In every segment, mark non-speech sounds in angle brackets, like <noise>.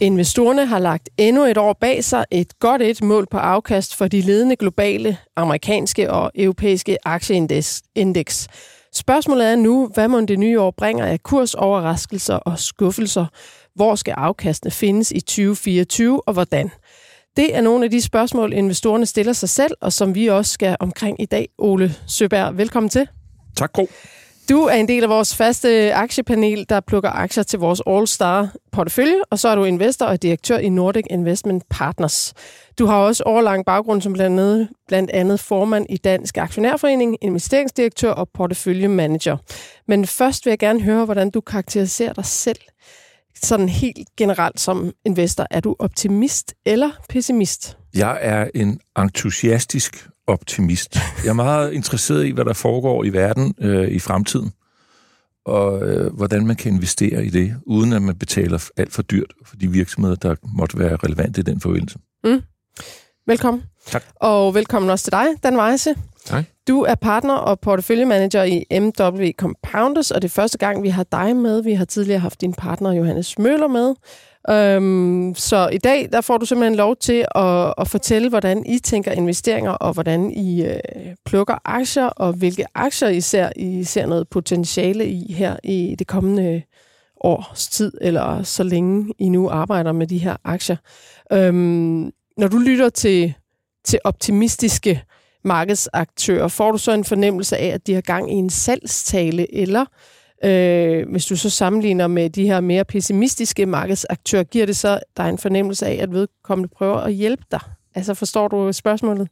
Investorerne har lagt endnu et år bag sig et godt et mål på afkast for de ledende globale, amerikanske og europæiske aktieindeks. Spørgsmålet er nu, hvad må det nye år bringer af kursoverraskelser og skuffelser? Hvor skal afkastene findes i 2024 og hvordan? Det er nogle af de spørgsmål, investorerne stiller sig selv, og som vi også skal omkring i dag. Ole Søberg, velkommen til. Tak, Gro. Du er en del af vores faste aktiepanel, der plukker aktier til vores All-Star portefølje, og så er du investor og direktør i Nordic Investment Partners. Du har også årlang baggrund som blandt andet, blandt andet formand i Dansk Aktionærforening, investeringsdirektør og porteføljemanager. Men først vil jeg gerne høre, hvordan du karakteriserer dig selv sådan helt generelt som investor. Er du optimist eller pessimist? Jeg er en entusiastisk optimist. Jeg er meget <laughs> interesseret i, hvad der foregår i verden øh, i fremtiden, og øh, hvordan man kan investere i det, uden at man betaler alt for dyrt for de virksomheder, der måtte være relevante i den forbindelse. Mm. Velkommen. Tak. Og velkommen også til dig, Dan Weisse. Tak. Du er partner og porteføljemanager i MW Compounders, og det er første gang, vi har dig med. Vi har tidligere haft din partner Johannes Møller med. Øhm, så i dag der får du simpelthen lov til at, at fortælle, hvordan I tænker investeringer, og hvordan I øh, plukker aktier, og hvilke aktier I ser, I ser noget potentiale i her i det kommende års tid, eller så længe I nu arbejder med de her aktier. Øhm, når du lytter til, til optimistiske markedsaktører, får du så en fornemmelse af, at de har gang i en salgstale, eller Øh, hvis du så sammenligner med de her mere pessimistiske markedsaktører, giver det så dig en fornemmelse af, at vedkommende prøver at hjælpe dig? Altså forstår du spørgsmålet?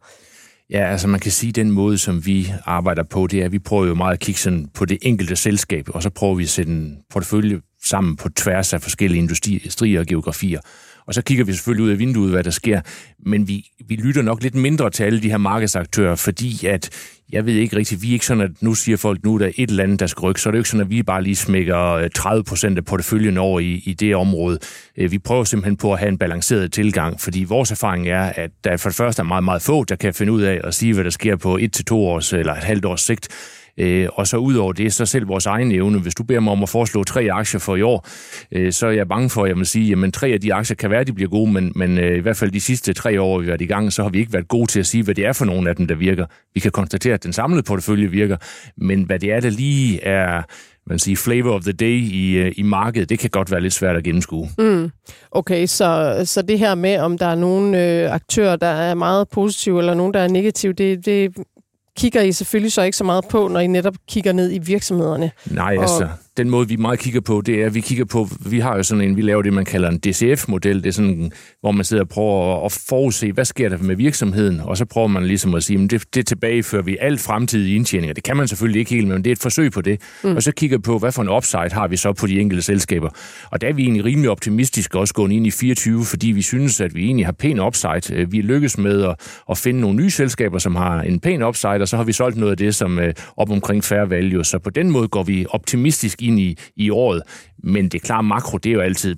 Ja, altså man kan sige, at den måde, som vi arbejder på, det er, at vi prøver jo meget at kigge sådan på det enkelte selskab, og så prøver vi at sætte en portefølje sammen på tværs af forskellige industrier og geografier. Og så kigger vi selvfølgelig ud af vinduet, hvad der sker. Men vi, vi lytter nok lidt mindre til alle de her markedsaktører, fordi at jeg ved ikke rigtigt, vi er ikke sådan, at nu siger folk, nu er der et eller andet, der skal rykke, så er det jo ikke sådan, at vi bare lige smækker øh, 30 procent af porteføljen over i, i det område. Øh, vi prøver simpelthen på at have en balanceret tilgang, fordi vores erfaring er, at der for det første er meget, meget få, der kan finde ud af at sige, hvad der sker på et til to års eller et halvt års sigt. Øh, og så ud over det, så selv vores egen evne. Hvis du beder mig om at foreslå tre aktier for i år, øh, så er jeg bange for, at jeg vil sige, at tre af de aktier kan være, at de bliver gode, men, men øh, i hvert fald de sidste tre år, vi har været i gang, så har vi ikke været gode til at sige, hvad det er for nogle af dem, der virker. Vi kan konstatere, at den samlede portefølje virker, men hvad det er, der lige er man siger, flavor of the day i, øh, i markedet, det kan godt være lidt svært at gennemskue. Mm. Okay, så, så det her med, om der er nogle øh, aktører, der er meget positive, eller nogen, der er negative, det, det kigger I selvfølgelig så ikke så meget på, når I netop kigger ned i virksomhederne. Nej, og... altså, den måde, vi meget kigger på, det er, at vi kigger på, vi har jo sådan en, vi laver det, man kalder en DCF-model, det er sådan, hvor man sidder og prøver at forudse, hvad sker der med virksomheden, og så prøver man ligesom at sige, men det, det tilbagefører vi alt fremtidige indtjeninger. Det kan man selvfølgelig ikke helt, men det er et forsøg på det. Mm. Og så kigger på, hvad for en upside har vi så på de enkelte selskaber. Og der er vi egentlig rimelig optimistiske også gået ind i 24, fordi vi synes, at vi egentlig har pæn upside. Øh, vi lykkes med at, at finde nogle nye selskaber, som har en pæn upside, og så har vi solgt noget af det, som øh, op omkring fair value. Så på den måde går vi optimistisk ind i, i året. Men det klart, makro, det er jo altid,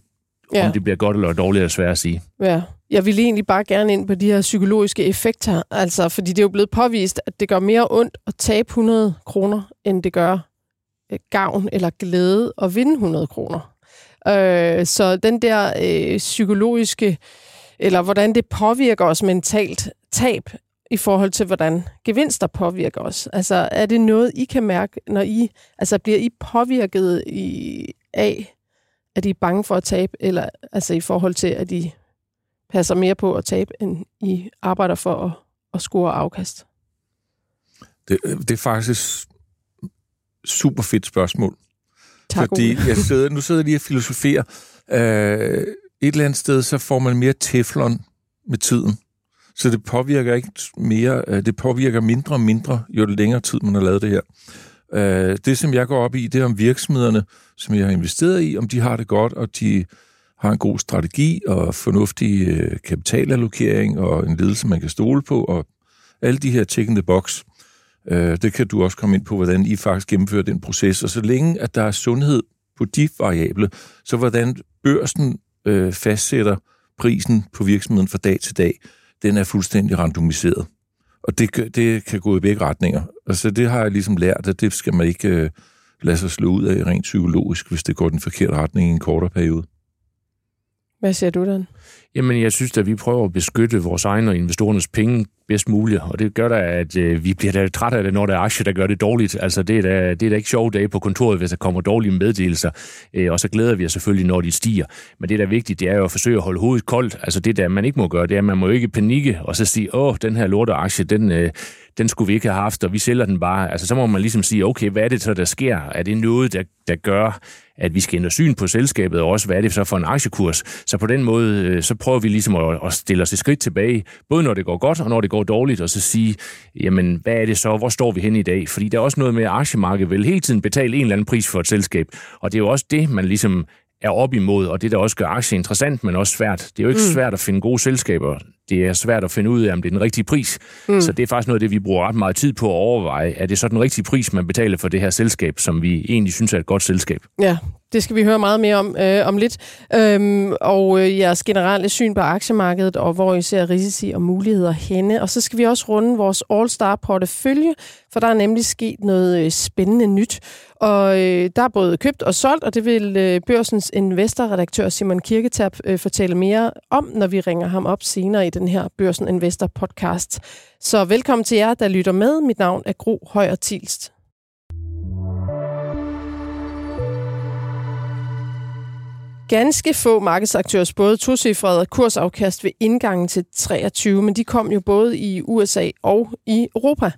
ja. om det bliver godt eller dårligt, er svært at sige. Ja. Jeg vil egentlig bare gerne ind på de her psykologiske effekter, altså, fordi det er jo blevet påvist, at det gør mere ondt at tabe 100 kroner, end det gør øh, gavn eller glæde at vinde 100 kroner. Øh, så den der øh, psykologiske, eller hvordan det påvirker os mentalt, tab i forhold til, hvordan gevinster påvirker os? Altså, er det noget, I kan mærke, når I... Altså, bliver I påvirket i, af, at I er bange for at tabe, eller altså i forhold til, at I passer mere på at tabe, end I arbejder for at, at score afkast? Det, det er faktisk super fedt spørgsmål. Tak, Fordi jeg sidder, nu sidder jeg lige og filosoferer. Øh, et eller andet sted, så får man mere teflon med tiden. Så det påvirker ikke mere, øh, det påvirker mindre og mindre, jo længere tid man har lavet det her. Øh, det, som jeg går op i, det er om virksomhederne, som jeg har investeret i, om de har det godt, og de har en god strategi og fornuftig øh, kapitalallokering og en ledelse, man kan stole på, og alle de her check in the box. Øh, det kan du også komme ind på, hvordan I faktisk gennemfører den proces. Og så længe, at der er sundhed på de variable, så hvordan børsen øh, fastsætter prisen på virksomheden fra dag til dag, den er fuldstændig randomiseret. Og det, det kan gå i begge retninger. Altså det har jeg ligesom lært, at det skal man ikke øh, lade sig slå ud af rent psykologisk, hvis det går den forkerte retning i en kortere periode. Hvad siger du, Dan? Jamen, jeg synes at vi prøver at beskytte vores egne og investorernes penge bedst muligt, og det gør da, at øh, vi bliver da træt af det, når der er aktier, der gør det dårligt. Altså, det er da, det er da ikke sjove dage på kontoret, hvis der kommer dårlige meddelelser, øh, og så glæder vi os selvfølgelig, når de stiger. Men det, der er vigtigt, det er jo at forsøge at holde hovedet koldt. Altså, det der, man ikke må gøre, det er, at man må jo ikke panikke, og så sige, åh, den her lorte aktie, den, øh, den skulle vi ikke have haft, og vi sælger den bare. Altså, så må man ligesom sige, okay, hvad er det så, der sker? Er det noget, der, der gør, at vi skal ændre syn på selskabet, og også hvad er det så for en aktiekurs. Så på den måde, øh, så prøver vi ligesom at, at stille os et skridt tilbage, både når det går godt, og når det går dårligt, og så sige, jamen, hvad er det så, hvor står vi hen i dag? Fordi der er også noget med, at aktiemarkedet vil hele tiden betale en eller anden pris for et selskab, og det er jo også det, man ligesom er op imod, og det der også gør aktier interessant, men også svært. Det er jo ikke mm. svært at finde gode selskaber. Det er svært at finde ud af, om det er den rigtige pris. Mm. Så det er faktisk noget af det, vi bruger ret meget tid på at overveje. Er det så den rigtige pris, man betaler for det her selskab, som vi egentlig synes er et godt selskab? Ja, det skal vi høre meget mere om øh, om lidt. Øhm, og øh, jeres generelle syn på aktiemarkedet, og hvor I ser risici og muligheder henne. Og så skal vi også runde vores All-Star-portefølje, for der er nemlig sket noget øh, spændende nyt. Og øh, der er både købt og solgt, og det vil øh, børsens investorredaktør Simon Kirketab øh, fortælle mere om, når vi ringer ham op senere i den her Børsen Investor podcast. Så velkommen til jer, der lytter med. Mit navn er Gro Højer Tilst. Ganske få markedsaktører spåede tocifrede kursafkast ved indgangen til 23, men de kom jo både i USA og i Europa.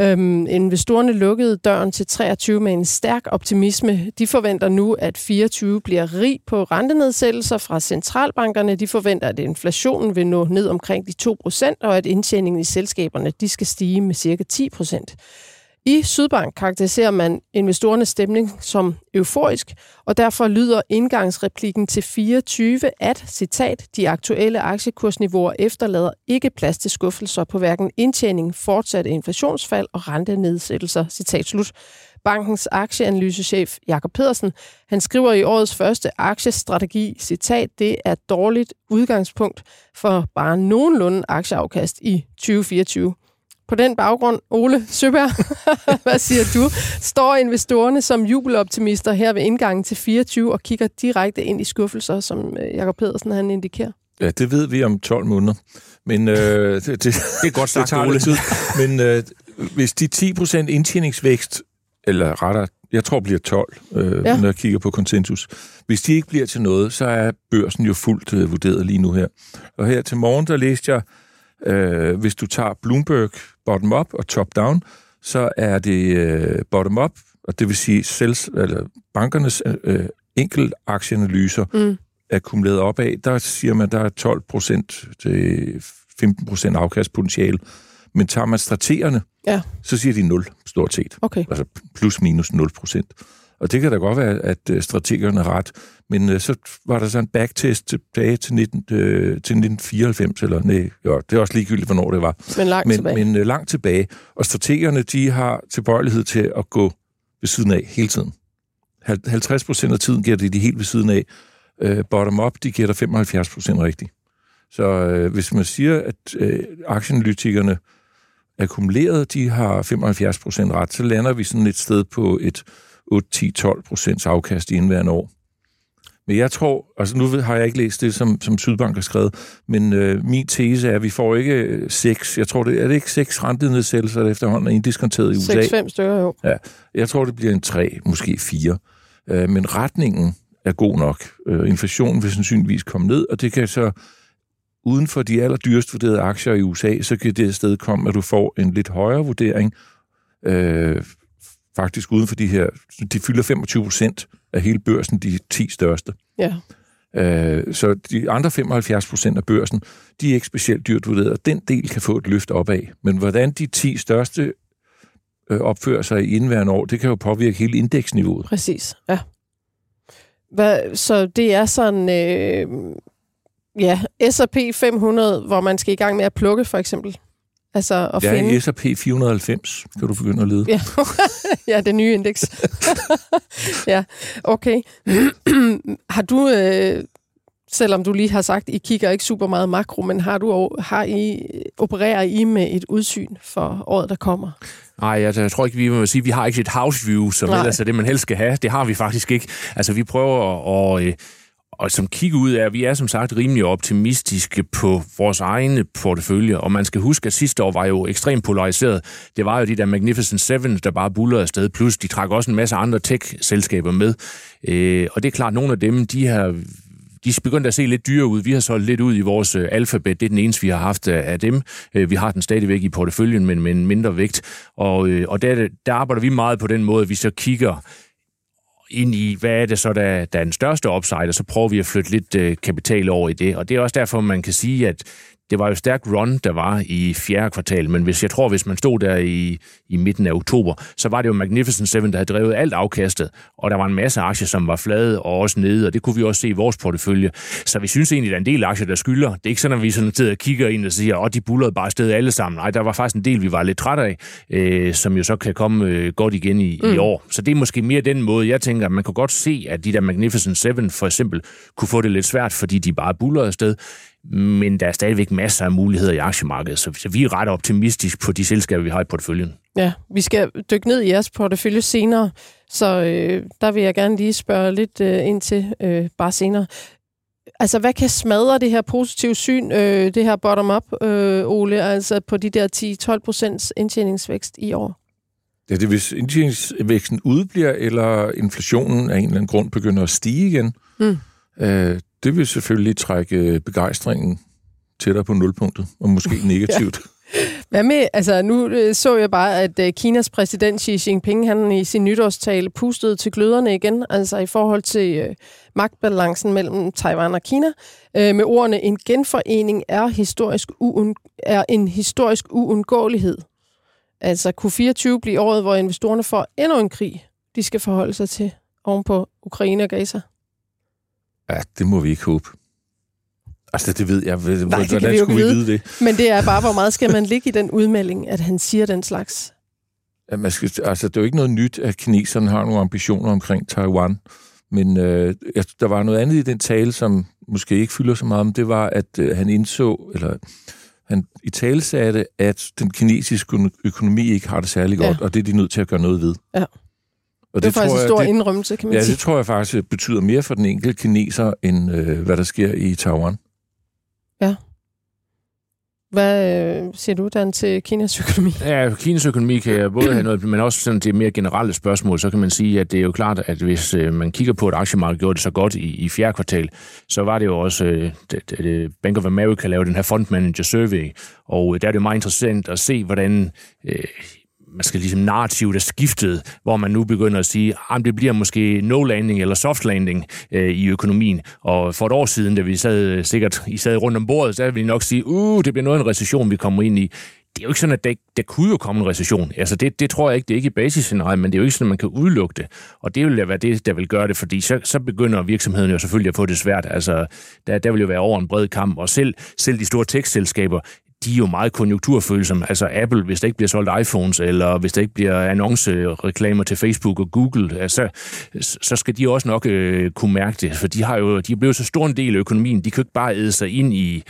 Øhm, investorerne lukkede døren til 23 med en stærk optimisme. De forventer nu, at 24 bliver rig på rentenedsættelser fra centralbankerne. De forventer, at inflationen vil nå ned omkring de 2% og at indtjeningen i selskaberne de skal stige med cirka 10% i Sydbank karakteriserer man investorernes stemning som euforisk, og derfor lyder indgangsreplikken til 24, at, citat, de aktuelle aktiekursniveauer efterlader ikke plads til skuffelser på hverken indtjening, fortsatte inflationsfald og rentenedsættelser, citat slut. Bankens aktieanalysechef Jakob Pedersen, han skriver i årets første aktiestrategi, citat, det er et dårligt udgangspunkt for bare nogenlunde aktieafkast i 2024. På den baggrund, Ole Søberg, <laughs> hvad siger du? Står investorerne som jubeloptimister her ved indgangen til 24 og kigger direkte ind i skuffelser, som øh, Jakob Pedersen han indikerer? Ja, det ved vi om 12 måneder. Men øh, <laughs> det, det, det er godt <laughs> sagt, det tager Ole. tid. Men øh, hvis de 10% indtjeningsvækst, eller rettere, jeg tror bliver 12, øh, ja. når jeg kigger på konsensus. Hvis de ikke bliver til noget, så er børsen jo fuldt øh, vurderet lige nu her. Og her til morgen, der læste jeg, øh, hvis du tager Bloomberg bottom-up og top-down, så er det øh, bottom-up, og det vil sige selv, eller bankernes øh, enkelt aktieanalyser mm. akkumuleret opad, der siger man, der er 12% til 15% afkastpotentiale. Men tager man strategerne, ja. så siger de 0, stort set. Okay. Altså plus minus 0 procent. Og det kan da godt være, at øh, strategerne er ret. Men øh, så var der så en backtest tilbage til, 19, øh, til 1994, eller nej, jo, det er også ligegyldigt, hvornår det var. Men langt men, tilbage. Men øh, langt tilbage. Og strategerne, de har tilbøjelighed til at gå ved siden af hele tiden. 50 procent af tiden giver det de helt ved siden af. Øh, bottom-up, de giver der 75 procent rigtigt. Så øh, hvis man siger, at øh, aktieanalytikerne akkumuleret, de har 75 procent ret, så lander vi sådan et sted på et 8-10-12 procents afkast i indværende år. Men jeg tror, altså nu har jeg ikke læst det, som, som Sydbank har skrevet, men øh, min tese er, at vi får ikke seks, jeg tror det, er det ikke seks rentenedsættelser, der efterhånden er indiskonteret i USA? 6-5 stykker, jo. Ja, jeg tror, det bliver en tre, måske fire. Øh, men retningen er god nok. Øh, inflationen vil sandsynligvis komme ned, og det kan så uden for de allerdyrest vurderede aktier i USA, så kan det sted komme, at du får en lidt højere vurdering, øh, faktisk uden for de her, de fylder 25 procent af hele børsen, de 10 største. Ja. Øh, så de andre 75 procent af børsen, de er ikke specielt dyrt vurderet, og den del kan få et løft opad. Men hvordan de 10 største øh, opfører sig i indværende år, det kan jo påvirke hele indeksniveauet. Præcis, ja. Hvad, så det er sådan, øh, ja, S&P 500, hvor man skal i gang med at plukke, for eksempel? Altså at ja, finde... S&P 490 kan du begynde at lede. Ja, <laughs> ja det nye indeks. <laughs> ja, okay. <clears throat> har du, øh, selvom du lige har sagt, I kigger ikke super meget makro, men har du har I, opererer I med et udsyn for året, der kommer? Nej, altså, jeg tror ikke, vi må sige, vi har ikke et house view, som Nej. ellers er det, man helst skal have. Det har vi faktisk ikke. Altså, vi prøver at, at, og som kigger ud af, vi er som sagt rimelig optimistiske på vores egne portefølje, og man skal huske, at sidste år var jo ekstremt polariseret. Det var jo de der Magnificent Seven, der bare bullerede afsted, plus de trak også en masse andre tech-selskaber med. Øh, og det er klart, at nogle af dem, de har de er begyndt at se lidt dyre ud. Vi har solgt lidt ud i vores øh, alfabet. Det er den eneste, vi har haft øh, af dem. Øh, vi har den stadigvæk i porteføljen, men med en mindre vægt. Og, og der, der arbejder vi meget på den måde, at vi så kigger ind i, hvad er det så, der, der er den største upside, og så prøver vi at flytte lidt øh, kapital over i det. Og det er også derfor, man kan sige, at det var jo stærkt run, der var i fjerde kvartal, men hvis jeg tror, hvis man stod der i, i midten af oktober, så var det jo Magnificent Seven, der havde drevet alt afkastet, og der var en masse aktier, som var flade og også nede, og det kunne vi også se i vores portefølje. Så vi synes egentlig, at der er en del aktier, der skylder. Det er ikke sådan, at vi sådan sidder og kigger ind og siger, at de bullerede bare sted alle sammen. Nej, der var faktisk en del, vi var lidt trætte af, øh, som jo så kan komme øh, godt igen i, mm. i år. Så det er måske mere den måde, jeg tænker, at man kan godt se, at de der Magnificent Seven for eksempel kunne få det lidt svært, fordi de bare bullerede afsted men der er stadigvæk masser af muligheder i aktiemarkedet, så vi er ret optimistisk på de selskaber, vi har i porteføljen. Ja, vi skal dykke ned i jeres portefølje senere, så øh, der vil jeg gerne lige spørge lidt øh, ind til øh, bare senere. Altså, hvad kan smadre det her positive syn, øh, det her bottom-up, øh, Ole, altså på de der 10-12 procents indtjeningsvækst i år? Ja, det er, hvis indtjeningsvæksten udbliver, eller inflationen af en eller anden grund begynder at stige igen. Mm. Øh, det vil selvfølgelig trække begejstringen tættere på nulpunktet, og måske <laughs> negativt. ja. Hvad med, altså nu øh, så jeg bare, at øh, Kinas præsident Xi Jinping, han i sin nytårstale pustede til gløderne igen, altså i forhold til øh, magtbalancen mellem Taiwan og Kina, øh, med ordene, en genforening er, historisk uund- er en historisk uundgåelighed. Altså kunne 24 blive året, hvor investorerne får endnu en krig, de skal forholde sig til ovenpå Ukraine og Gaza? Ja, det må vi ikke håbe. Altså, det ved jeg. Nej, Hvordan det kan vi skulle vide. vi vide det? Men det er bare, hvor meget skal man ligge i den udmelding, at han siger den slags? Ja, man skal, altså, det er jo ikke noget nyt, at kineserne har nogle ambitioner omkring Taiwan. Men øh, der var noget andet i den tale, som måske ikke fylder så meget, men det var, at øh, han indså, eller han i tale sagde, at den kinesiske økonomi ikke har det særlig godt, ja. og det er de nødt til at gøre noget ved. Ja. Og det, det er faktisk en stor jeg, det, indrømmelse, kan man ja, sige. det tror jeg faktisk betyder mere for den enkelte kineser, end øh, hvad der sker i Taiwan. Ja. Hvad øh, siger du, Dan, til Kinas økonomi? <laughs> Ja, Kinas økonomi kan jeg både have noget, men også sådan til mere generelle spørgsmål, så kan man sige, at det er jo klart, at hvis øh, man kigger på, at aktiemarkedet gjorde det så godt i, i fjerde kvartal, så var det jo også, øh, det, det, Bank of America lavede den her fund manager survey, og der er det meget interessant at se, hvordan øh, man skal ligesom narrativ, er skiftet, hvor man nu begynder at sige, ah, at det bliver måske no landing eller soft landing øh, i økonomien. Og for et år siden, da vi sad øh, sikkert I sad rundt om bordet, så ville vi nok sige, uh, det bliver noget af en recession, vi kommer ind i det er jo ikke sådan, at der, der kunne jo komme en recession. Altså det, det tror jeg ikke, det er ikke i basisscenariet, men det er jo ikke sådan, at man kan udelukke det. Og det vil være det, der vil gøre det, fordi så, så begynder virksomheden jo selvfølgelig at få det svært. Altså der, der vil jo være over en bred kamp, og selv, selv de store tekstselskaber, de er jo meget konjunkturfølsomme. Altså Apple, hvis der ikke bliver solgt iPhones, eller hvis der ikke bliver annoncereklamer til Facebook og Google, altså, så skal de også nok øh, kunne mærke det, for de har jo de er blevet så stor en del af økonomien, de kan ikke bare æde sig ind i,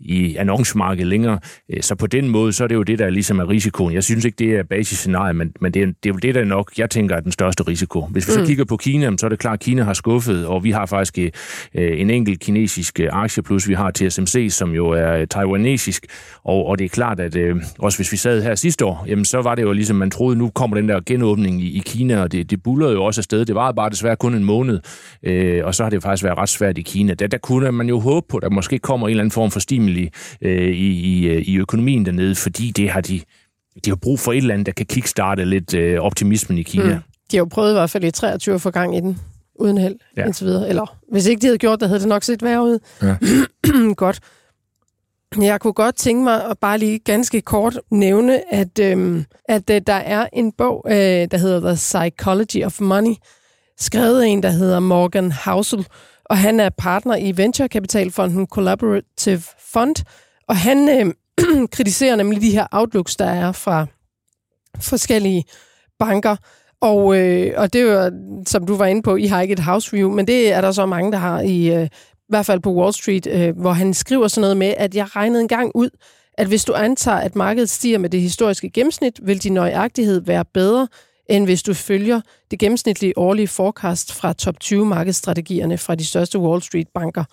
i annoncemarkedet længere. Øh, så på den måde, så er det jo det, der ligesom er risikoen. Jeg synes ikke, det er basisscenariet, men, men det, er, det er jo det, der nok, jeg tænker, er den største risiko. Hvis vi så mm. kigger på Kina, så er det klart, at Kina har skuffet, og vi har faktisk øh, en enkelt kinesisk øh, aktie, plus vi har TSMC, som jo er taiwanesisk, og, og det er klart, at også hvis vi sad her sidste år, jamen så var det jo ligesom, man troede, nu kommer den der genåbning i, i Kina, og det, det bullerede jo også afsted. Det var bare desværre kun en måned, øh, og så har det faktisk været ret svært i Kina. Der, der kunne man jo håbe på, at der måske kommer en eller anden form for stimuli øh, i, i, øh, i økonomien dernede, fordi det har de, de har brug for et eller andet, der kan kickstarte lidt øh, optimismen i Kina. Mm. De har jo prøvet i hvert fald i 23 at få gang i den, uden held, ja. indtil videre. Eller hvis ikke de havde gjort det, havde det nok set værre ud. Ja. <clears throat> Godt. Jeg kunne godt tænke mig at bare lige ganske kort nævne, at, øhm, at øh, der er en bog, øh, der hedder The Psychology of Money, skrevet af en, der hedder Morgan Housel, og han er partner i venturekapitalfonden Collaborative Fund, og han øh, <clears throat> kritiserer nemlig de her outlooks, der er fra forskellige banker, og, øh, og det er jo, som du var inde på, I har ikke et house view, men det er der så mange, der har i, øh, i hvert fald på Wall Street, øh, hvor han skriver sådan noget med, at jeg regnede en gang ud, at hvis du antager, at markedet stiger med det historiske gennemsnit, vil din nøjagtighed være bedre, end hvis du følger det gennemsnitlige årlige forecast fra top 20 markedsstrategierne fra de største Wall Street banker.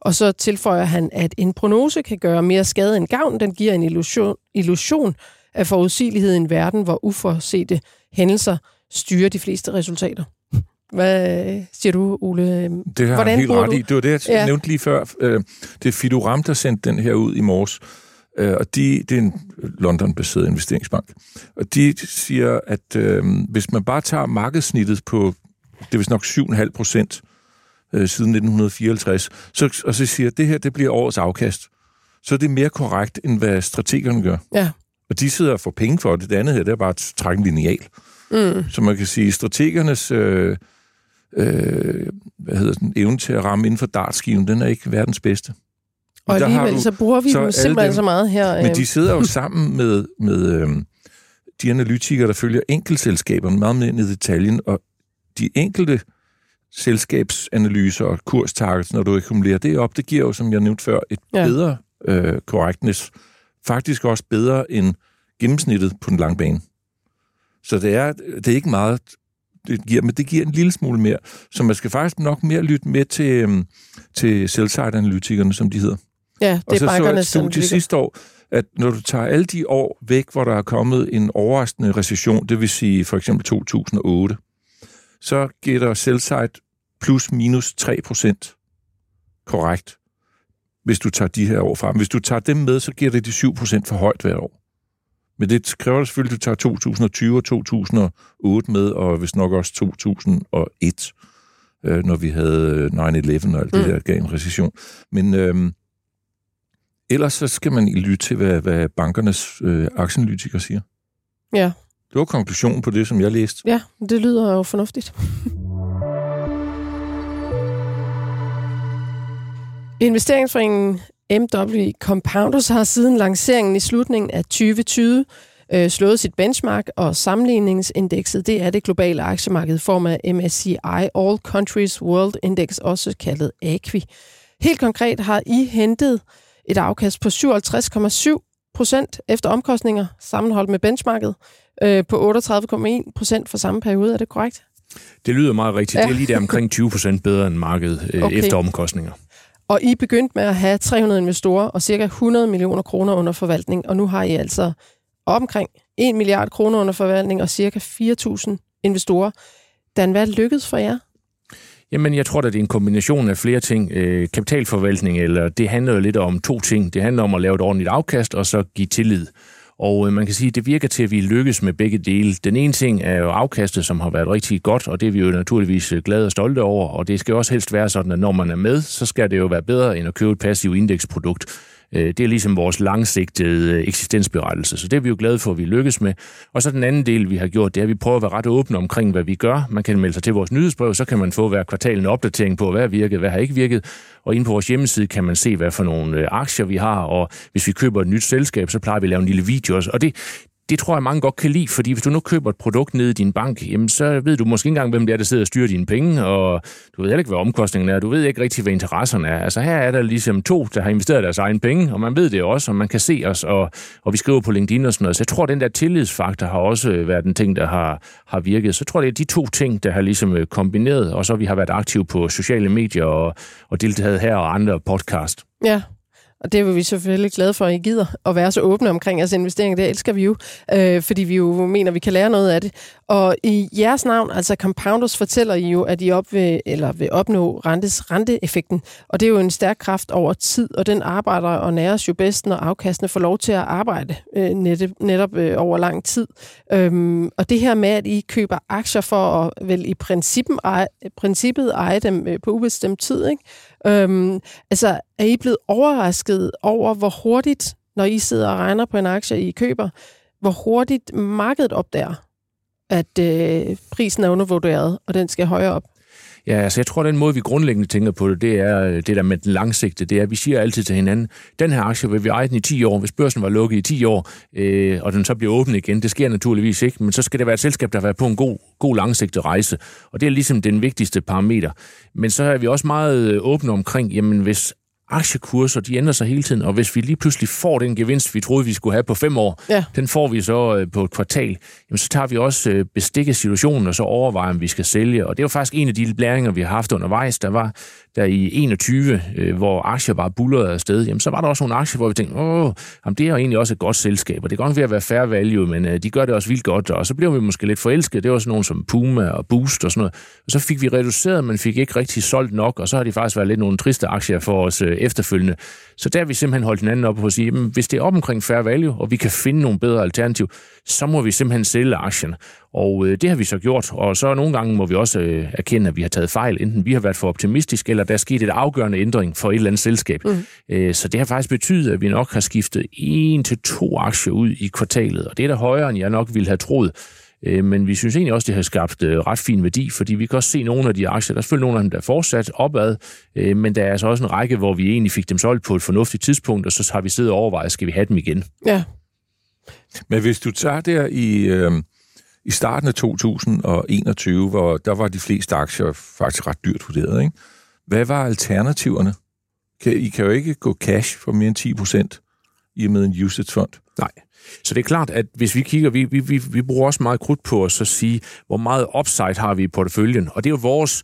Og så tilføjer han, at en prognose kan gøre mere skade end gavn. Den giver en illusion, illusion af forudsigelighed i en verden, hvor uforsete hændelser styrer de fleste resultater. Hvad siger du, Ole? Det har Hvordan helt ret du- i. Det var det, jeg Ja. ja. nævnte lige før. Øh, Det er Fiduram, der sendte den her ud i morges. Øh, Og de, det er en London-baseret investeringsbank. Og de siger, at øh, hvis man bare tager markedssnittet på, det er vist nok 7,5 procent øh, siden 1954, så, og så siger, at det her det bliver årets afkast, så er det mere korrekt, end hvad strategerne gør. Ja. Og de sidder og får penge for det. Det andet her, det er bare at trække en lineal. Mm. Så man kan sige, strategernes øh, øh, hvad hedder den, evne til at ramme inden for dartskiven, den er ikke verdens bedste. Og har alligevel du- så bruger vi så dem simpelthen dem- så meget her. Men øh, de sidder jo sammen med, med øh, de analytikere, der følger enkeltselskaberne meget mere ned i detaljen, og de enkelte selskabsanalyser og kurstargets, når du akkumulerer det op, det giver jo, som jeg nævnte før, et Ja. bedre øh, correctness. Faktisk også bedre end gennemsnittet på den lange bane. Så det er, det er ikke meget, det giver, men det giver en lille smule mere. Så man skal faktisk nok mere lytte med til, øhm, til sell-side-analytikerne, som de hedder. Ja, Og det så er så jeg et studie sidste år, at når du tager alle de år væk, hvor der er kommet en overraskende recession, det vil sige for eksempel 2008, så gætter sell-side plus minus 3 procent korrekt, hvis du tager de her år frem. Hvis du tager dem med, så giver det de 7 procent for højt hvert år. Men det kræver det selvfølgelig, at du tager 2020 og 2008 med, og hvis nok også 2001, øh, når vi havde 9-11 og alt det Mm. der gav en recession. Men øhm, ellers så skal man lytte til, hvad, hvad bankernes øh, aktieanalytikere siger. Ja. Det var konklusionen på det, som jeg læste. Ja, det lyder jo fornuftigt. Investeringsforeningen MW Compounders har siden lanceringen i slutningen af 2020 øh, slået sit benchmark, og sammenligningsindekset det er det globale aktiemarked i form af MSCI All Countries World Index, også kaldet AQUI. Helt konkret har I hentet et afkast på 57,7 procent efter omkostninger sammenholdt med benchmarket øh, på 38,1 procent for samme periode. Er det korrekt? Det lyder meget rigtigt. Ja. Det er lige der omkring 20 procent bedre end markedet øh, Okay. efter omkostninger. Og I begyndte med at have 300 investorer og cirka 100 millioner kroner under forvaltning, og nu har I altså omkring 1 milliard kroner under forvaltning og cirka 4.000 investorer. Dan, hvad lykkedes for jer? Jamen, jeg tror, at det er en kombination af flere ting. Øh, kapitalforvaltning, eller det handler jo lidt om to ting. Det handler om at lave et ordentligt afkast, og så give tillid. Og øh, man kan sige, at det virker til, at vi lykkes med begge dele. Den ene ting er jo afkastet, som har været rigtig godt, og det er vi jo naturligvis øh, glade og stolte over. Og det skal jo også helst være sådan, at når man er med, så skal det jo være bedre end at købe et passivt indeksprodukt. Øh, det er ligesom vores langsigtede øh, eksistensberettelse, så det er vi jo glade for, at vi lykkes med. Og så den anden del, vi har gjort, det er, at vi prøver at være ret åbne omkring, hvad vi gør. Man kan melde sig til vores nyhedsbrev, så kan man få hver kvartal en opdatering på, hvad har virket, hvad har ikke virket. Og inde på vores hjemmeside kan man se, hvad for nogle øh, aktier vi har, og hvis vi køber et nyt selskab, så plejer vi at lave en lille video også. Og det, det tror jeg, mange godt kan lide, fordi hvis du nu køber et produkt nede i din bank, jamen så ved du måske ikke engang, hvem det er, der sidder og styrer dine penge, og du ved heller ikke, hvad omkostningen er, du ved ikke rigtig, hvad interesserne er. Altså her er der ligesom to, der har investeret deres egen penge, og man ved det også, og man kan se os, og, og vi skriver på LinkedIn og sådan noget. Så jeg tror, den der tillidsfaktor har også øh, været den ting, der har, har virket. Så jeg tror, det er de to ting, der har ligesom øh, kombineret, og så vi har været aktive på sociale medier og, og deltaget her og andre podcast. Ja, og det er vi selvfølgelig glade for, at I gider at være så åbne omkring jeres investeringer. Det elsker vi jo, øh, fordi vi jo mener, at vi kan lære noget af det. Og i jeres navn, altså Compounders, fortæller I jo, at I op vil, eller vil opnå rentes, renteeffekten. Og det er jo en stærk kraft over tid, og den arbejder og næres jo bedst, når afkastene får lov til at arbejde øh, netop, netop øh, over lang tid. Øhm, og det her med, at I køber aktier for at vel i princippet eje, princippet eje dem øh, på ubestemt tid, ikke? Øhm, altså, er I blevet overrasket over, hvor hurtigt, når I sidder og regner på en aktie, I køber, hvor hurtigt markedet opdager, at øh, prisen er undervurderet, og den skal højere op? Ja, altså jeg tror, at den måde, vi grundlæggende tænker på det, det er øh, det der med den langsigte. Det er, at vi siger altid til hinanden, den her aktie vil vi eje den i 10 år. Hvis børsen var lukket i 10 år, øh, og den så bliver åbnet igen, det sker naturligvis ikke, men så skal det være et selskab, der har været på en god, god langsigtet rejse. Og det er ligesom den vigtigste parameter. Men så er vi også meget øh, åbne omkring, jamen hvis aktiekurser, de ændrer sig hele tiden, og hvis vi lige pludselig får den gevinst, vi troede, vi skulle have på fem år, Ja. den får vi så øh, på et kvartal, jamen så tager vi også øh, bestik af situationen, og så overvejer, om vi skal sælge. Og det var faktisk en af de læringer, vi har haft undervejs. Der var der i 21, øh, hvor aktier bare bullerede afsted, jamen så var der også nogle aktier, hvor vi tænkte, åh, jamen, det er jo egentlig også et godt selskab, og det er godt ved at være fair value, men øh, de gør det også vildt godt, og så blev vi måske lidt forelsket. Det var sådan nogle som Puma og Boost og sådan noget. Og så fik vi reduceret, men fik ikke rigtig solgt nok, og så har de faktisk været lidt nogle triste aktier for os øh, efterfølgende. Så der har vi simpelthen holdt hinanden op på at sige, jamen, hvis det er op omkring fair value, og vi kan finde nogle bedre alternativ, så må vi simpelthen sælge aktien. Og øh, det har vi så gjort, og så nogle gange må vi også øh, erkende, at vi har taget fejl. Enten vi har været for optimistisk, eller der er sket et afgørende ændring for et eller andet selskab. Mm. Øh, så det har faktisk betydet, at vi nok har skiftet en til to aktier ud i kvartalet, og det er da højere, end jeg nok ville have troet. Øh, Men vi synes egentlig også, det har skabt øh, ret fin værdi, fordi vi kan også se nogle af de aktier, der er selvfølgelig nogle af dem, der er fortsat opad, øh, men der er altså også en række, hvor vi egentlig fik dem solgt på et fornuftigt tidspunkt, og så har vi siddet og overvejet, skal vi have dem igen? Ja. Men hvis du tager der i, øh, i starten af 2021, hvor der var de fleste aktier faktisk ret dyrt vurderet, ikke? hvad var alternativerne? Kan, I kan jo ikke gå cash for mere end 10 procent i og med en usage fond. Nej. Så det er klart, at hvis vi kigger, vi, vi, vi, vi bruger også meget krudt på at så sige, hvor meget upside har vi i porteføljen, og det er jo vores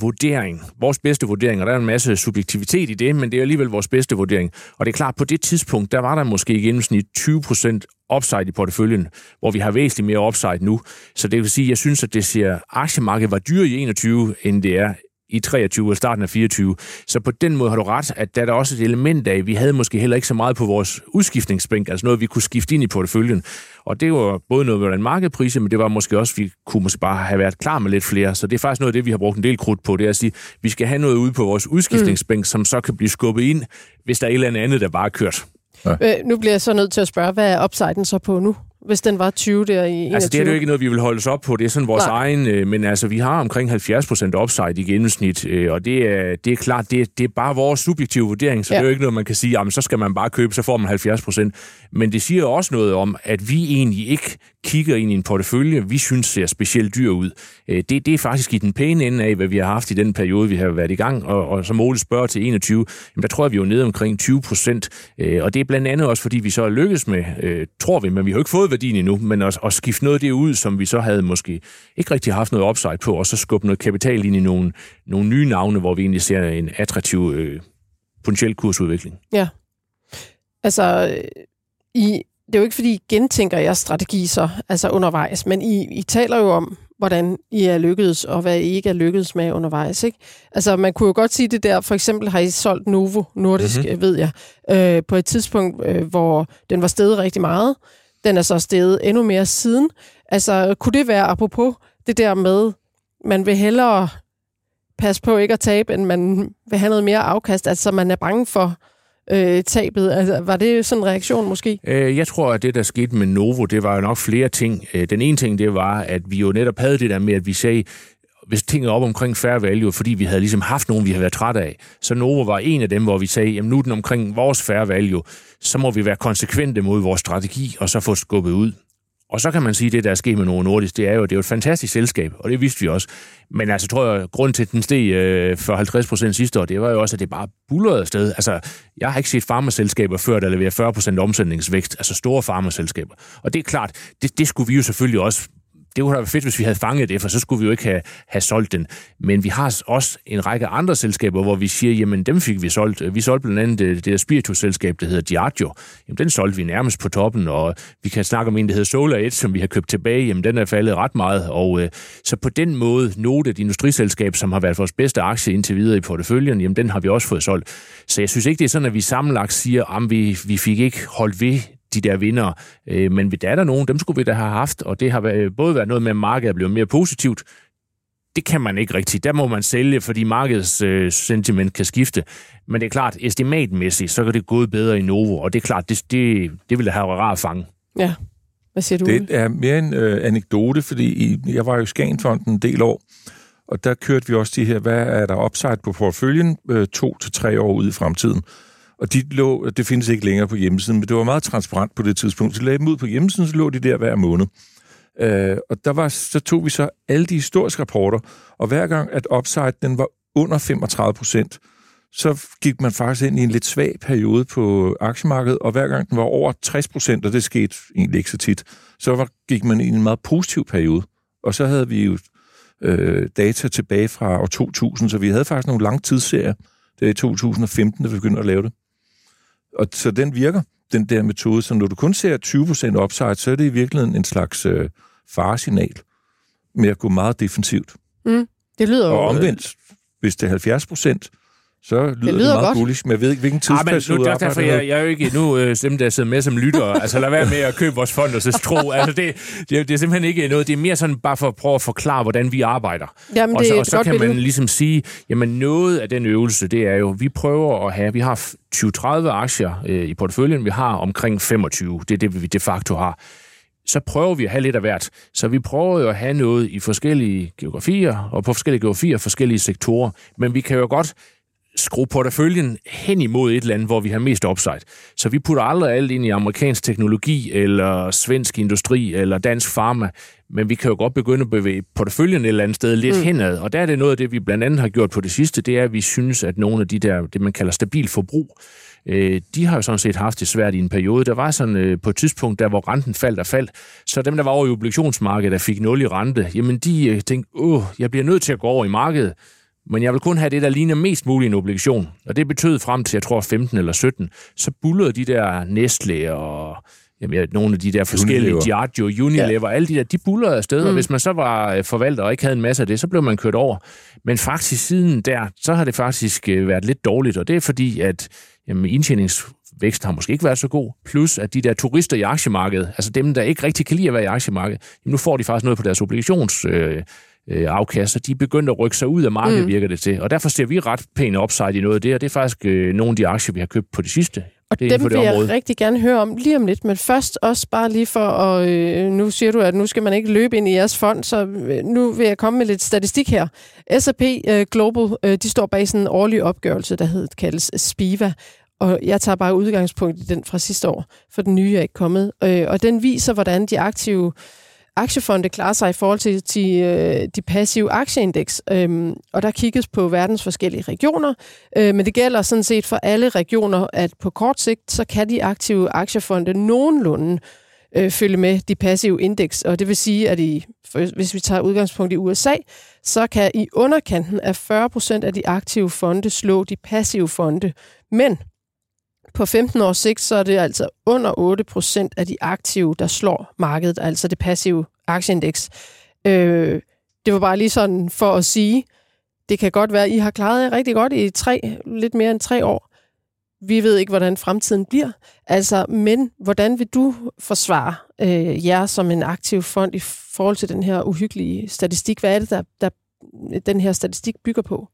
vurdering, vores bedste vurdering, og der er en masse subjektivitet i det, men det er alligevel vores bedste vurdering. Og det er klart, på det tidspunkt, der var der måske i gennemsnit 20% upside i porteføljen, hvor vi har væsentligt mere upside nu. Så det vil sige, at jeg synes, at det ser, aktiemarkedet var dyrere i 21, end det er i 23 og starten af 24. Så på den måde har du ret, at der er der også et element af, vi havde måske heller ikke så meget på vores udskiftningsbænk, altså noget, vi kunne skifte ind i porteføljen. Og det var både noget, med en markedprise, men det var måske også, vi kunne måske bare have været klar med lidt flere. Så det er faktisk noget af det, vi har brugt en del krudt på, det er at sige, vi skal have noget ude på vores udskiftningsbænk, mm. som så kan blive skubbet ind, hvis der er et eller andet, der bare er kørt. Øh, nu bliver jeg så nødt til at spørge, hvad er upsiden så på nu? Hvis den var 20 der i 21? Altså, det er jo ikke noget, vi vil holde os op på. Det er sådan vores Nej. egen... Øh, men altså, vi har omkring 70% upside i gennemsnit, øh, og det er, det er klart, det er, det er bare vores subjektive vurdering, så Ja. det er jo ikke noget, man kan sige, jamen, så skal man bare købe, så får man 70%. Men det siger også noget om, at vi egentlig ikke kigger ind i en portefølje, vi synes ser specielt dyr ud. Øh, det, det er faktisk i den pæne ende af, hvad vi har haft i den periode, vi har været i gang, og, og som Ole spørger til 21, jamen, der tror jeg, vi er jo nede omkring 20 procent, øh, og det er blandt andet også, fordi vi så er lykkes med, øh, tror vi, men vi har jo ikke fået værdien endnu, men at, at skifte noget af det ud, som vi så havde måske ikke rigtig haft noget upside på, og så skubbe noget kapital ind i nogle, nogle nye navne, hvor vi egentlig ser en attraktiv øh, potentiel kursudvikling. Ja. Altså, I, det er jo ikke, fordi I gentænker jeres strategi så, altså undervejs, men I, I taler jo om, hvordan I er lykkedes, og hvad I ikke er lykkedes med undervejs. Ikke? Altså, man kunne jo godt sige det der, for eksempel har I solgt Novo Nordisk, mm-hmm. ved jeg, øh, på et tidspunkt, øh, hvor den var steget rigtig meget. Den er så steget endnu mere siden. Altså, kunne det være apropos det der med, man vil hellere passe på ikke at tabe, end man vil have noget mere afkast, altså man er bange for øh, tabet. Altså, var det sådan en reaktion måske? Øh, Jeg tror, at det, der skete med Novo, det var jo nok flere ting. Øh, Den ene ting, det var, at vi jo netop havde det der med, at vi sagde, hvis ting er op omkring fair value, fordi vi havde ligesom haft nogen, vi havde været træt af. Så Novo var en af dem, hvor vi sagde, jamen nu er den omkring vores fair value, så må vi være konsekvente mod vores strategi, og så få skubbet ud. Og så kan man sige, at det, der er sket med Novo Nordisk, det er jo, det er jo et fantastisk selskab, og det vidste vi også. Men altså, tror jeg, grund til, at den steg øh, for 50 procent sidste år, det var jo også, at det bare bullerede sted. Altså, jeg har ikke set farmaselskaber før, der leverer 40 procent omsætningsvækst, altså store farmaselskaber. Og det er klart, det, det skulle vi jo selvfølgelig også det kunne have været fedt, hvis vi havde fanget det, for så skulle vi jo ikke have, have solgt den. Men vi har også en række andre selskaber, hvor vi siger, jamen dem fik vi solgt. Vi solgte blandt andet det, det der spiritusselskab, der hedder Diageo. Jamen den solgte vi nærmest på toppen, og vi kan snakke om en, der hedder Solar Edge, som vi har købt tilbage. Jamen den er faldet ret meget, og øh, så på den måde, Note, et industriselskab, som har været vores bedste aktie indtil videre i porteføljen, jamen den har vi også fået solgt. Så jeg synes ikke, det er sådan, at vi sammenlagt siger, at vi, vi fik ikke holdt ved de der vinder. Øh, men der er der nogen, dem skulle vi da have haft, og det har været, både været noget med, at markedet er blevet mere positivt. Det kan man ikke rigtigt. Der må man sælge, fordi markedets øh, sentiment kan skifte. Men det er klart, estimatmæssigt, så kan det gå bedre i Novo, og det er klart, det, det, det ville have været rart at fange. Ja. Hvad siger du? Det er mere en øh, anekdote, fordi i, jeg var jo i Skagenfonden en del år, og der kørte vi også de her, hvad er der upside på portføljen, øh, to til tre år ude i fremtiden. Og de lå, det findes ikke længere på hjemmesiden, men det var meget transparent på det tidspunkt. Så lagde dem ud på hjemmesiden, så lå de der hver måned. Øh, og der var, så tog vi så alle de historiske rapporter, og hver gang, at upside den var under 35 procent, så gik man faktisk ind i en lidt svag periode på aktiemarkedet, og hver gang den var over 60 procent, og det skete egentlig ikke så tit, så var, gik man ind i en meget positiv periode. Og så havde vi jo øh, data tilbage fra år 2000, så vi havde faktisk nogle lange tidsserier. Det er i 2015, da vi begyndte at lave det. Og så den virker, den der metode. Så når du kun ser 20% upside, så er det i virkeligheden en slags øh, faresignal med at gå meget defensivt. Mm. Det lyder Og omvendt, hvis det er 70 procent, så lyder det, lyder det meget godt. bullish, men jeg ved ikke, hvilken Ah, men tidsperiode nu, der, derfor jeg, jeg er jo ikke nu øh, dem, der sidder med som lyttere. <laughs> altså lad være med at købe vores fond og så tro. Altså, det, det, det er simpelthen ikke noget. Det er mere sådan bare for at prøve at forklare, hvordan vi arbejder. Jamen, og det så, er og så kan man billede. ligesom sige, jamen noget af den øvelse, det er jo, vi prøver at have, vi har 20-30 aktier øh, i porteføljen, vi har omkring 25. Det er det, vi de facto har så prøver vi at have lidt af hvert. Så vi prøver jo at have noget i forskellige geografier, og på forskellige geografier, forskellige sektorer. Men vi kan jo godt skrue porteføljen hen imod et eller andet, hvor vi har mest upside. Så vi putter aldrig alt ind i amerikansk teknologi, eller svensk industri, eller dansk pharma, men vi kan jo godt begynde at bevæge porteføljen et eller andet sted lidt mm. henad. Og der er det noget af det, vi blandt andet har gjort på det sidste, det er, at vi synes, at nogle af de der, det man kalder stabil forbrug, øh, de har jo sådan set haft det svært i en periode. Der var sådan øh, på et tidspunkt, der hvor renten faldt og faldt, så dem, der var over i obligationsmarkedet, der fik 0 i rente, jamen de øh, tænkte, åh, jeg bliver nødt til at gå over i markedet, men jeg vil kun have det, der ligner mest muligt en obligation. Og det betød frem til, jeg tror, 15 eller 17, så bullede de der Nestle og jamen, ja, nogle af de der forskellige, Unilever. Diageo, Unilever, ja. alle de der, de bullerede afsted, mm. og hvis man så var øh, forvalter og ikke havde en masse af det, så blev man kørt over. Men faktisk siden der, så har det faktisk øh, været lidt dårligt, og det er fordi, at jamen, indtjeningsvæksten har måske ikke været så god, plus at de der turister i aktiemarkedet, altså dem, der ikke rigtig kan lide at være i aktiemarkedet, jamen, nu får de faktisk noget på deres obligations... Øh, øh, afkasser, de er begyndt at rykke sig ud af markedet, mm. virker det til. Og derfor ser vi ret pæn upside i noget af det, og det er faktisk øh, nogle af de aktier, vi har købt på det sidste. Og det dem for vil det jeg område. rigtig gerne høre om lige om lidt, men først også bare lige for at... Øh, nu siger du, at nu skal man ikke løbe ind i jeres fond, så øh, nu vil jeg komme med lidt statistik her. S&P øh, Global, øh, de står bag sådan en årlig opgørelse, der hed, kaldes SPIVA, og jeg tager bare udgangspunkt i den fra sidste år, for den nye er ikke kommet. Øh, og den viser, hvordan de aktive aktiefonde klarer sig i forhold til de, øh, de passive aktieindeks. Øhm, og der kigges på verdens forskellige regioner, øh, men det gælder sådan set for alle regioner, at på kort sigt, så kan de aktive aktiefonde nogenlunde øh, følge med de passive indeks. Og det vil sige, at i, for, hvis vi tager udgangspunkt i USA, så kan i underkanten af 40 procent af de aktive fonde slå de passive fonde. Men på 15 års sigt, så er det altså under 8 procent af de aktive, der slår markedet, altså det passive aktieindeks. Øh, det var bare lige sådan for at sige, det kan godt være, at I har klaret jer rigtig godt i tre, lidt mere end tre år. Vi ved ikke, hvordan fremtiden bliver. Altså, men hvordan vil du forsvare øh, jer som en aktiv fond i forhold til den her uhyggelige statistik? Hvad er det, der, der den her statistik bygger på?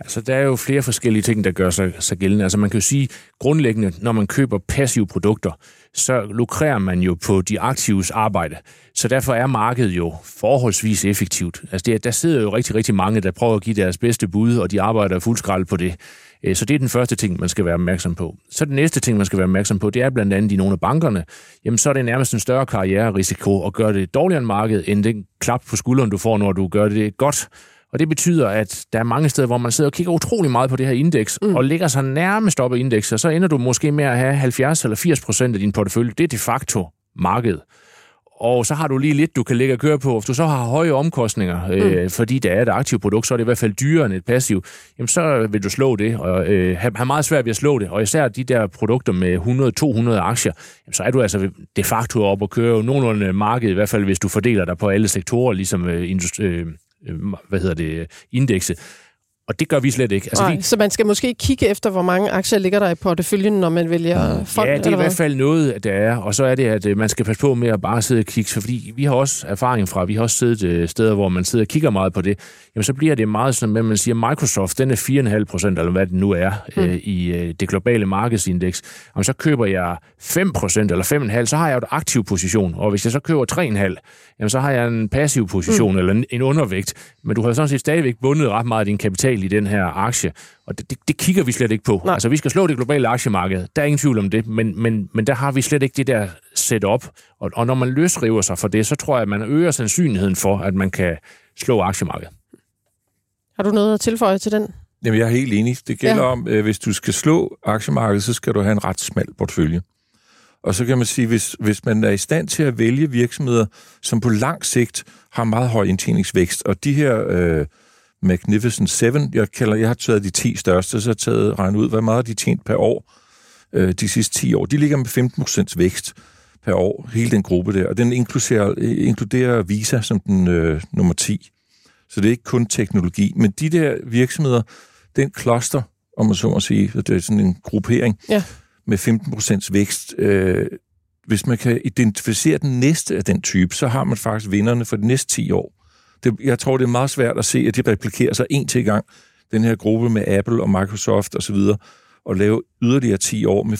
Altså, der er jo flere forskellige ting, der gør sig, sig gældende. Altså, man kan jo sige, grundlæggende, når man køber passive produkter, så lukrerer man jo på de aktives arbejde. Så derfor er markedet jo forholdsvis effektivt. Altså, det, der sidder jo rigtig, rigtig mange, der prøver at give deres bedste bud, og de arbejder fuld skrald på det. Øh, så det er den første ting, man skal være opmærksom på. Så den næste ting, man skal være opmærksom på, det er blandt andet i nogle af bankerne. Jamen, så er det nærmest en større karriererisiko at gøre det dårligere end markedet, end den klap på skulderen, du får, når du gør det godt. Og det betyder, at der er mange steder, hvor man sidder og kigger utrolig meget på det her indeks, mm. og ligger sig nærmest op af indekset, og så ender du måske med at have 70 eller 80 procent af din portefølje. Det er de facto markedet. Og så har du lige lidt, du kan lægge og køre på. Hvis du så har høje omkostninger, mm. øh, fordi det er et aktivt produkt, så er det i hvert fald dyrere end et passivt, jamen så vil du slå det, og øh, have, meget svært ved at slå det. Og især de der produkter med 100-200 aktier, jamen så er du altså de facto op og køre nogenlunde markedet, i hvert fald hvis du fordeler dig på alle sektorer, ligesom øh, industri, øh, øh, Øh, hvad hedder det, indekset. Og det gør vi slet ikke. Altså, Nej, vi, så man skal måske kigge efter, hvor mange aktier ligger der i porteføljen, når man vælger fond? Ja, det er i hvert fald noget, der er. Og så er det, at øh, man skal passe på med at bare sidde og kigge. Fordi vi har også erfaring fra, vi har også siddet øh, steder, hvor man sidder og kigger meget på det. Jamen, så bliver det meget sådan, at man siger, Microsoft, den er 4,5 procent, eller hvad det nu er, mm. øh, i øh, det globale markedsindeks. Jamen, så køber jeg 5 procent eller 5,5, så har jeg jo et aktiv position. Og hvis jeg så køber 3,5, jamen, så har jeg en passiv position, mm. eller en, en undervægt. Men du har sådan set stadigvæk bundet ret meget af din kapital i den her aktie. Og det, det, det kigger vi slet ikke på. Nej. Altså, vi skal slå det globale aktiemarked. Der er ingen tvivl om det, men, men, men der har vi slet ikke det der setup. Og, og når man løsriver sig for det, så tror jeg, at man øger sandsynligheden for, at man kan slå aktiemarkedet. Har du noget at tilføje til den? Jamen, jeg er helt enig. Det gælder ja. om, øh, hvis du skal slå aktiemarkedet, så skal du have en ret smal portfølje. Og så kan man sige, hvis, hvis man er i stand til at vælge virksomheder, som på lang sigt har meget høj indtjeningsvækst, og de her øh, Magnificent Seven, jeg, kalder, jeg har taget de 10 største, så har jeg taget regnet ud, hvor meget de tjent per år øh, de sidste 10 år. De ligger med 15% vækst per år, hele den gruppe der, og den inkluderer, inkluderer Visa som den øh, nummer 10. Så det er ikke kun teknologi, men de der virksomheder, den kloster, om man så må sige, det er sådan en gruppering, ja. med 15% vækst, øh, hvis man kan identificere den næste af den type, så har man faktisk vinderne for de næste 10 år. Det, jeg tror, det er meget svært at se, at de replikerer sig en til gang, den her gruppe med Apple og Microsoft osv., og, og lave yderligere 10 år med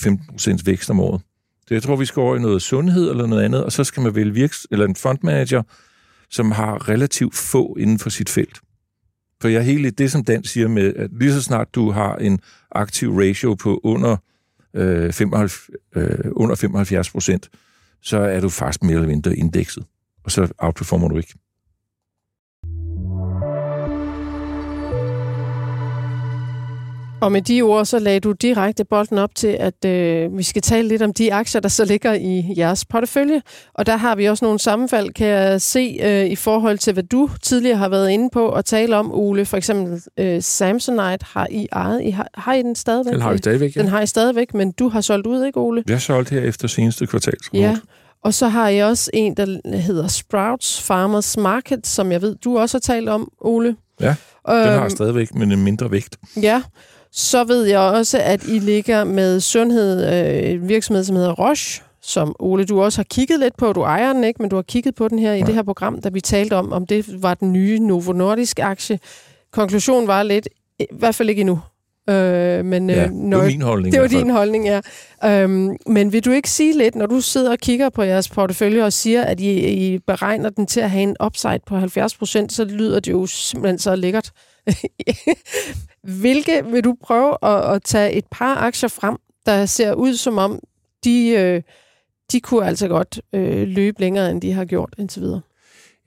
15% vækst om året. Så jeg tror, vi skal over i noget sundhed eller noget andet, og så skal man vælge virks eller en fondmanager, som har relativt få inden for sit felt. For jeg er helt det, som Dan siger med, at lige så snart du har en aktiv ratio på under, øh, 75, øh, under 75 procent, så er du faktisk mere eller mindre indekset. Og så outperformer du ikke. Og med de ord, så lagde du direkte bolden op til, at øh, vi skal tale lidt om de aktier, der så ligger i jeres portefølje. Og der har vi også nogle sammenfald, kan jeg se, øh, i forhold til, hvad du tidligere har været inde på og tale om, Ole. For eksempel øh, Samsonite har I ejet. I har, har I den stadigvæk? Den har I stadigvæk, ja. Den har I stadigvæk, men du har solgt ud, ikke Ole? Jeg har solgt her efter seneste kvartal. Ja, og så har I også en, der hedder Sprouts Farmers Market, som jeg ved, du også har talt om, Ole. Ja, den øhm, har stadigvæk, men en mindre vægt. Ja, så ved jeg også, at I ligger med sundhed, øh, en virksomhed, som hedder Roche, som Ole, du også har kigget lidt på. Du ejer den ikke, men du har kigget på den her i det her program, da vi talte om, om det var den nye Novo Nordisk-aktie. Konklusionen var lidt, i hvert fald ikke endnu. Øh, men, ja, øh, det var min holdning. Det var din holdning, ja. Øhm, men vil du ikke sige lidt, når du sidder og kigger på jeres portefølje og siger, at I, I beregner den til at have en upside på 70 procent, så lyder det jo simpelthen så lækkert. <laughs> Hvilke vil du prøve at, at tage et par aktier frem, der ser ud som om, de, øh, de kunne altså godt øh, løbe længere, end de har gjort indtil videre?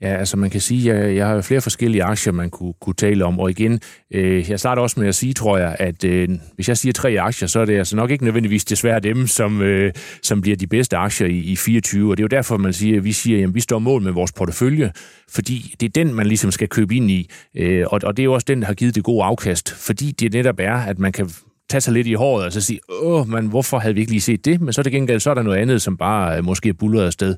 Ja, altså man kan sige, at jeg, jeg har flere forskellige aktier, man kunne, kunne tale om. Og igen, øh, jeg starter også med at sige, tror jeg, at øh, hvis jeg siger tre aktier, så er det altså nok ikke nødvendigvis desværre dem, som, øh, som bliver de bedste aktier i, i 24. Og det er jo derfor, man siger, at vi siger, at vi står mål med vores portefølje, fordi det er den, man ligesom skal købe ind i. Øh, og, og det er jo også den, der har givet det gode afkast, fordi det netop er, at man kan tage sig lidt i håret og så sige, åh, men hvorfor havde vi ikke lige set det? Men så er det gengæld, så er der noget andet, som bare øh, måske er bullet afsted.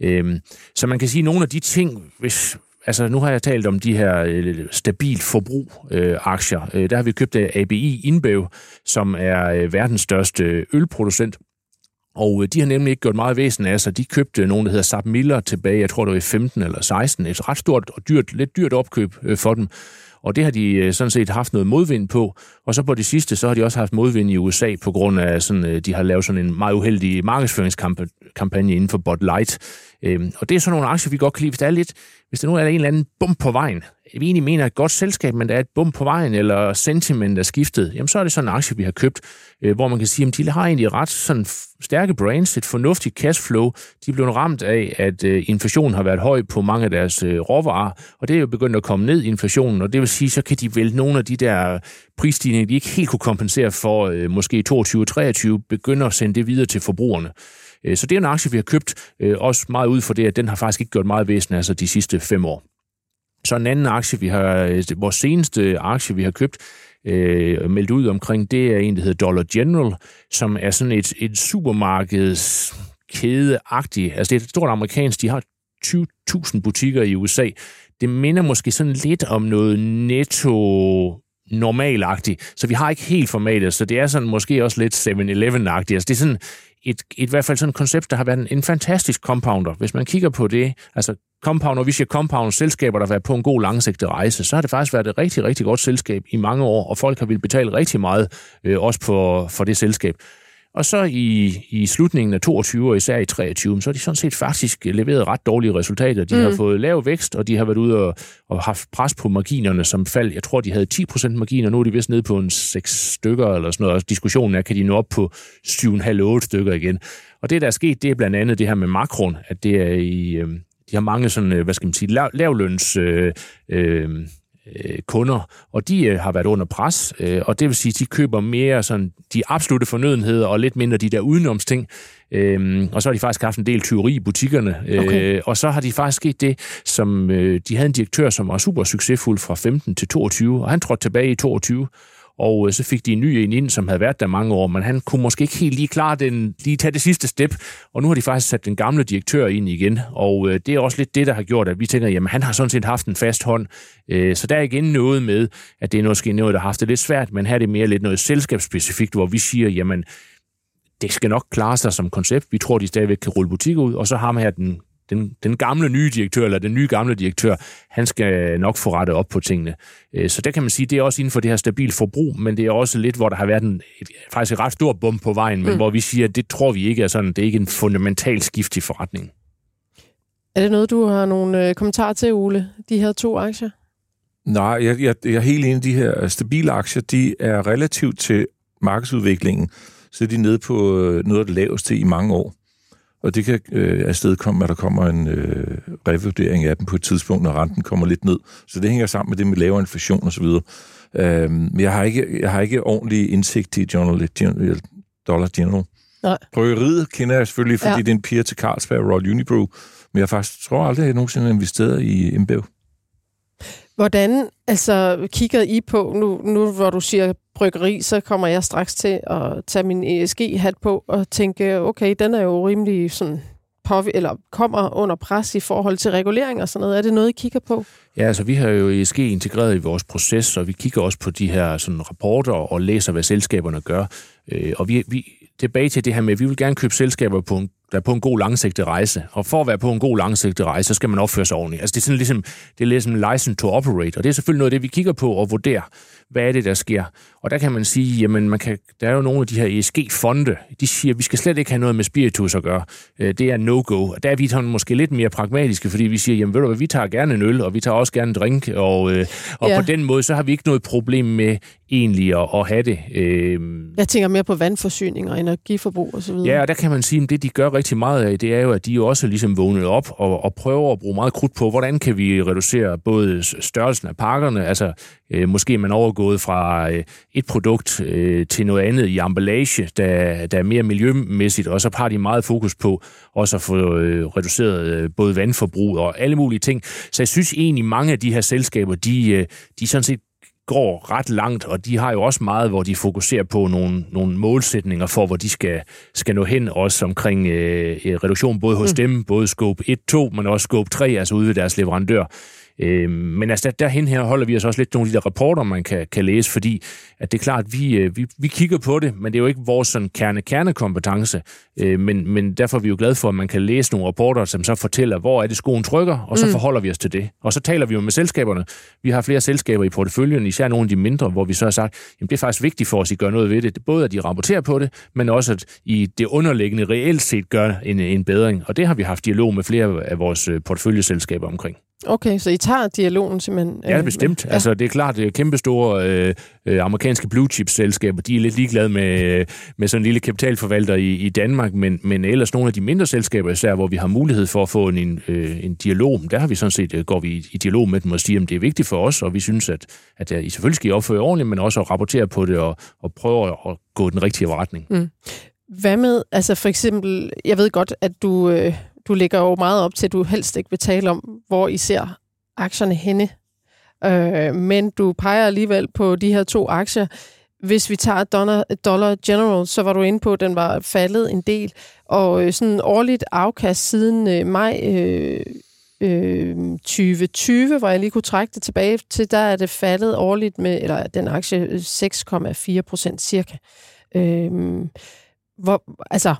Øhm, så man kan sige, at nogle af de ting, hvis, altså nu har jeg talt om de her øh, stabil forbrug øh, aktier. Øh, der har vi købt øh, ABI Inbev, som er øh, verdens største øh, ølproducent. Og øh, de har nemlig ikke gjort meget væsen af sig. De købte nogen, der hedder Saab Miller tilbage, jeg tror det var i 15 eller 16. Et ret stort og dyrt, lidt dyrt opkøb øh, for dem. Og det har de øh, sådan set haft noget modvind på. Og så på det sidste, så har de også haft modvind i USA på grund af, sådan, øh, de har lavet sådan en meget uheldig markedsføringskampagne inden for Bud Light. Øhm, og det er sådan nogle aktier, vi godt kan lide. Hvis der, er lidt, hvis der nu er en eller anden bump på vejen, vi egentlig mener et godt selskab, men der er et bump på vejen, eller sentiment er skiftet, jamen så er det sådan en aktie, vi har købt, øh, hvor man kan sige, at de har egentlig ret sådan stærke brands, et fornuftigt cashflow. De er blevet ramt af, at øh, inflationen har været høj på mange af deres øh, råvarer, og det er jo begyndt at komme ned i inflationen, og det vil sige, så kan de vælge nogle af de der prisstigninger, de ikke helt kunne kompensere for, øh, måske 22-23, begynder at sende det videre til forbrugerne. Øh, så det er en aktie, vi har købt, øh, også meget ud for det, at den har faktisk ikke gjort meget væsen altså de sidste fem år. Så en anden aktie, vi har, øh, vores seneste aktie, vi har købt, øh, meldt ud omkring, det er en, der hedder Dollar General, som er sådan et, et supermarkedskædeagtigt, altså det er et stort amerikansk, de har 20.000 butikker i USA. Det minder måske sådan lidt om noget netto normalagtigt, så vi har ikke helt formatet, så det er sådan måske også lidt 7-Eleven-agtigt. Altså det er sådan et, et, i hvert fald sådan et koncept, der har været en, en fantastisk compounder. Hvis man kigger på det, altså compounder, hvis jeg compound, selskaber, der har været på en god langsigtet rejse, så har det faktisk været et rigtig, rigtig godt selskab i mange år, og folk har ville betale rigtig meget, øh, også for, for det selskab. Og så i, i slutningen af 22 og især i 23, så har de sådan set faktisk leveret ret dårlige resultater. De mm. har fået lav vækst, og de har været ude og, og haft pres på marginerne, som faldt. Jeg tror, de havde 10% marginer, nu er de vist nede på en 6 stykker eller sådan noget. Og diskussionen er, kan de nå op på 7,5-8 stykker igen. Og det, der er sket, det er blandt andet det her med makron, at det er i, øh, de har mange sådan, øh, hvad skal man sige, lav, lavløns øh, øh, øh, kunder, og de øh, har været under pres, øh, og det vil sige, at de køber mere sådan de absolute fornødenheder, og lidt mindre de der udenomsting. Øhm, og så har de faktisk haft en del tyveri i butikkerne. Okay. Øh, og så har de faktisk sket det, som øh, de havde en direktør, som var super succesfuld fra 15 til 22, og han trådte tilbage i 22, og øh, så fik de en ny en ind, som havde været der mange år, men han kunne måske ikke helt lige klare den, lige tage det sidste step, og nu har de faktisk sat den gamle direktør ind igen, og øh, det er også lidt det, der har gjort, at vi tænker, jamen han har sådan set haft en fast hånd, øh, så der er igen noget med, at det er måske noget, der har haft det lidt svært, men her er det mere lidt noget selskabsspecifikt, hvor vi siger, jamen det skal nok klare sig som koncept, vi tror, de stadigvæk kan rulle butikker ud, og så har man her den den, den gamle nye direktør, eller den nye gamle direktør, han skal nok få rettet op på tingene. Øh, så der kan man sige, det er også inden for det her stabil forbrug, men det er også lidt, hvor der har været en, et, faktisk et ret stort bump på vejen, men mm. hvor vi siger, at det tror vi ikke er sådan, det er ikke en fundamental skift i forretningen. Er det noget, du har nogle øh, kommentarer til, Ole, de her to aktier? Nej, jeg, jeg, jeg er helt enig. De her stabile aktier, de er relativt til markedsudviklingen, så er de nede på øh, noget af det laveste i mange år. Og det kan øh, afstedkomme, at der kommer en øh, revurdering af dem på et tidspunkt, når renten kommer lidt ned. Så det hænger sammen med det med lavere inflation osv. Øh, men jeg har, ikke, jeg har ikke ordentlig indsigt i General, General, Dollar General. Nej. Bryggeriet kender jeg selvfølgelig, fordi ja. det er en piger til Carlsberg Royal Unibrew. Men jeg faktisk tror aldrig, at jeg nogensinde har investeret i Embev. Hvordan altså, kigger I på, nu, nu hvor du siger bryggeri, så kommer jeg straks til at tage min ESG-hat på og tænke, okay, den er jo rimelig sådan på, eller kommer under pres i forhold til regulering og sådan noget. Er det noget, I kigger på? Ja, altså vi har jo ESG integreret i vores proces, og vi kigger også på de her sådan, rapporter og læser, hvad selskaberne gør. Øh, og vi, vi tilbage til det her med, at vi vil gerne købe selskaber på en der er på en god langsigtet rejse. Og for at være på en god langsigtet rejse, så skal man opføre sig ordentligt. Altså det er sådan ligesom, det er ligesom license to operate, og det er selvfølgelig noget af det, vi kigger på og vurderer hvad er det, der sker? Og der kan man sige, jamen man kan, der er jo nogle af de her ESG-fonde, de siger, at vi skal slet ikke have noget med spiritus at gøre. Øh, det er no-go. Og der er vi sådan måske lidt mere pragmatiske, fordi vi siger, jamen ved du hvad, vi tager gerne en øl, og vi tager også gerne en drink, og, øh, og ja. på den måde, så har vi ikke noget problem med egentlig at, at have det. Øhm. Jeg tænker mere på vandforsyning og energiforbrug osv. Ja, og der kan man sige, at det de gør rigtig meget af, det er jo, at de jo også ligesom vågnet op og, og prøver at bruge meget krudt på, hvordan kan vi reducere både størrelsen af pakkerne, altså øh, måske man overgået fra øh, et produkt øh, til noget andet i emballage, der, der er mere miljømæssigt, og så har de meget fokus på også at få øh, reduceret øh, både vandforbrug og alle mulige ting. Så jeg synes egentlig, mange af de her selskaber, de, øh, de sådan set går ret langt, og de har jo også meget, hvor de fokuserer på nogle, nogle målsætninger for, hvor de skal, skal nå hen, også omkring øh, reduktion, både hos mm. dem, både scope 1, 2, men også scope 3, altså ude ved deres leverandør. Øh, men altså derhen her holder vi os også lidt nogle af de der rapporter, man kan, kan læse, fordi at det er klart, at vi, øh, vi, vi kigger på det, men det er jo ikke vores sådan, kerne-kernekompetence. Øh, men, men derfor er vi jo glade for, at man kan læse nogle rapporter, som så fortæller, hvor er det skoen trykker, og så mm. forholder vi os til det. Og så taler vi jo med selskaberne. Vi har flere selskaber i porteføljen, især nogle af de mindre, hvor vi så har sagt, at det er faktisk vigtigt for os, at I gør noget ved det. Både at de rapporterer på det, men også at I det underliggende reelt set gør en, en bedring. Og det har vi haft dialog med flere af vores øh, porteføljeselskaber omkring. Okay, så I tager dialogen simpelthen? Ja, bestemt. Ja. Altså, det er klart, det er kæmpestore øh, øh, amerikanske blue chip selskaber, de er lidt ligeglade med, med sådan en lille kapitalforvalter i, i Danmark, men, men ellers nogle af de mindre selskaber, især hvor vi har mulighed for at få en, en, øh, en dialog, der har vi sådan set, øh, går vi i, i dialog med dem og siger, at det er vigtigt for os, og vi synes, at, at I selvfølgelig skal I opføre ordentligt, men også at rapportere på det og, og prøve at gå den rigtige retning. Mm. Hvad med, altså for eksempel, jeg ved godt, at du... Øh du ligger jo meget op til, at du helst ikke vil tale om, hvor I ser aktierne henne. Øh, men du peger alligevel på de her to aktier. Hvis vi tager Dollar, Dollar General, så var du inde på, at den var faldet en del. Og øh, sådan årligt afkast siden øh, maj øh, øh, 2020, hvor jeg lige kunne trække det tilbage til, der er det faldet årligt med, eller den aktie øh, 6,4 procent cirka. Øh, hvor, altså,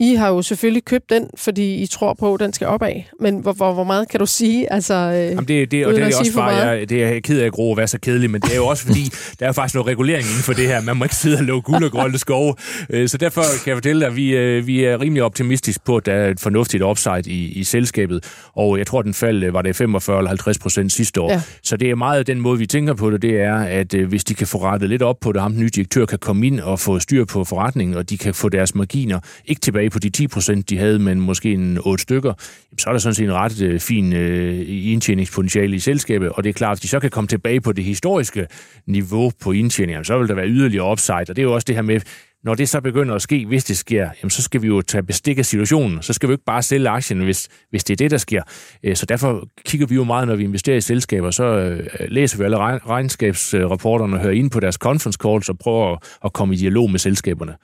i har jo selvfølgelig købt den, fordi I tror på, at den skal opad. Men hvor, hvor, hvor meget kan du sige? Altså, øh, Jamen det, det, og det er også bare, jeg, det er ked af at gro at være så kedelig, men det er jo også fordi, der er faktisk noget regulering inden for det her. Man må ikke sidde og love guld og grønne skove. Øh, så derfor kan jeg fortælle dig, at vi, øh, vi er rimelig optimistiske på, at der er et fornuftigt upside i, i selskabet. Og jeg tror, den fald var det 45 eller 50 procent sidste år. Ja. Så det er meget den måde, vi tænker på det, det er, at hvis de kan få rettet lidt op på det, ham den nye direktør kan komme ind og få styr på forretningen, og de kan få deres marginer ikke tilbage tilbage på de 10 procent, de havde, men måske en 8 stykker, så er der sådan set en ret øh, fin øh, indtjeningspotentiale i selskabet, og det er klart, at de så kan komme tilbage på det historiske niveau på indtjeningen, så vil der være yderligere upside, og det er jo også det her med, når det så begynder at ske, hvis det sker, jamen så skal vi jo tage bestik af situationen. Så skal vi jo ikke bare sælge aktien, hvis, hvis det er det, der sker. Øh, så derfor kigger vi jo meget, når vi investerer i selskaber, så øh, læser vi alle regnskabsrapporterne og hører ind på deres conference calls og prøver at komme i dialog med selskaberne.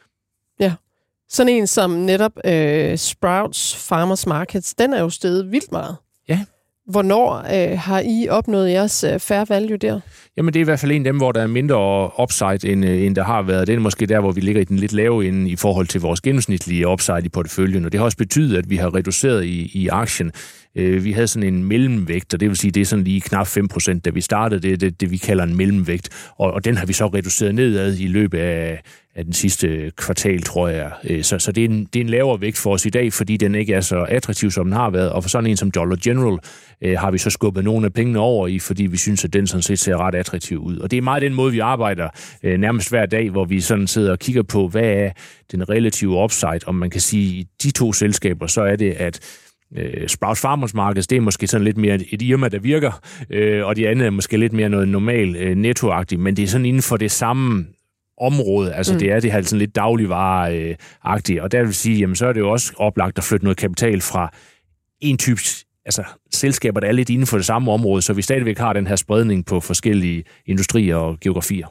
Ja. Sådan en som netop øh, Sprouts Farmers Markets, den er jo steget vildt meget. Ja. Hvornår øh, har I opnået jeres øh, fair value der? Jamen, det er i hvert fald en af dem, hvor der er mindre upside, end, øh, end der har været. Det er måske der, hvor vi ligger i den lidt lave ende i forhold til vores gennemsnitlige upside i porteføljen. Og det har også betydet, at vi har reduceret i, i aktien. Øh, vi havde sådan en mellemvægt, og det vil sige, det er sådan lige knap 5%, da vi startede. Det er det, det, vi kalder en mellemvægt. Og, og den har vi så reduceret nedad i løbet af, af den sidste kvartal, tror jeg. Øh, så, så det, er en, det er en lavere vægt for os i dag, fordi den ikke er så attraktiv, som den har været. Og for sådan en som Dollar General øh, har vi så skubbet nogle af pengene over i, fordi vi synes, at den sådan set ser ret attraktiv ud. Og det er meget den måde, vi arbejder øh, nærmest hver dag, hvor vi sådan sidder og kigger på, hvad er den relative upside. Om man kan sige, i de to selskaber, så er det, at øh, Sprouts Farmers Markets, det er måske sådan lidt mere et Irma, der virker, øh, og de andre er måske lidt mere noget normal øh, nettoagtigt, men det er sådan inden for det samme område. Altså mm. det er det her sådan lidt dagligvareagtigt. Og der vil sige, jamen så er det jo også oplagt at flytte noget kapital fra en type altså, selskaber, der er lidt inden for det samme område, så vi stadigvæk har den her spredning på forskellige industrier og geografier.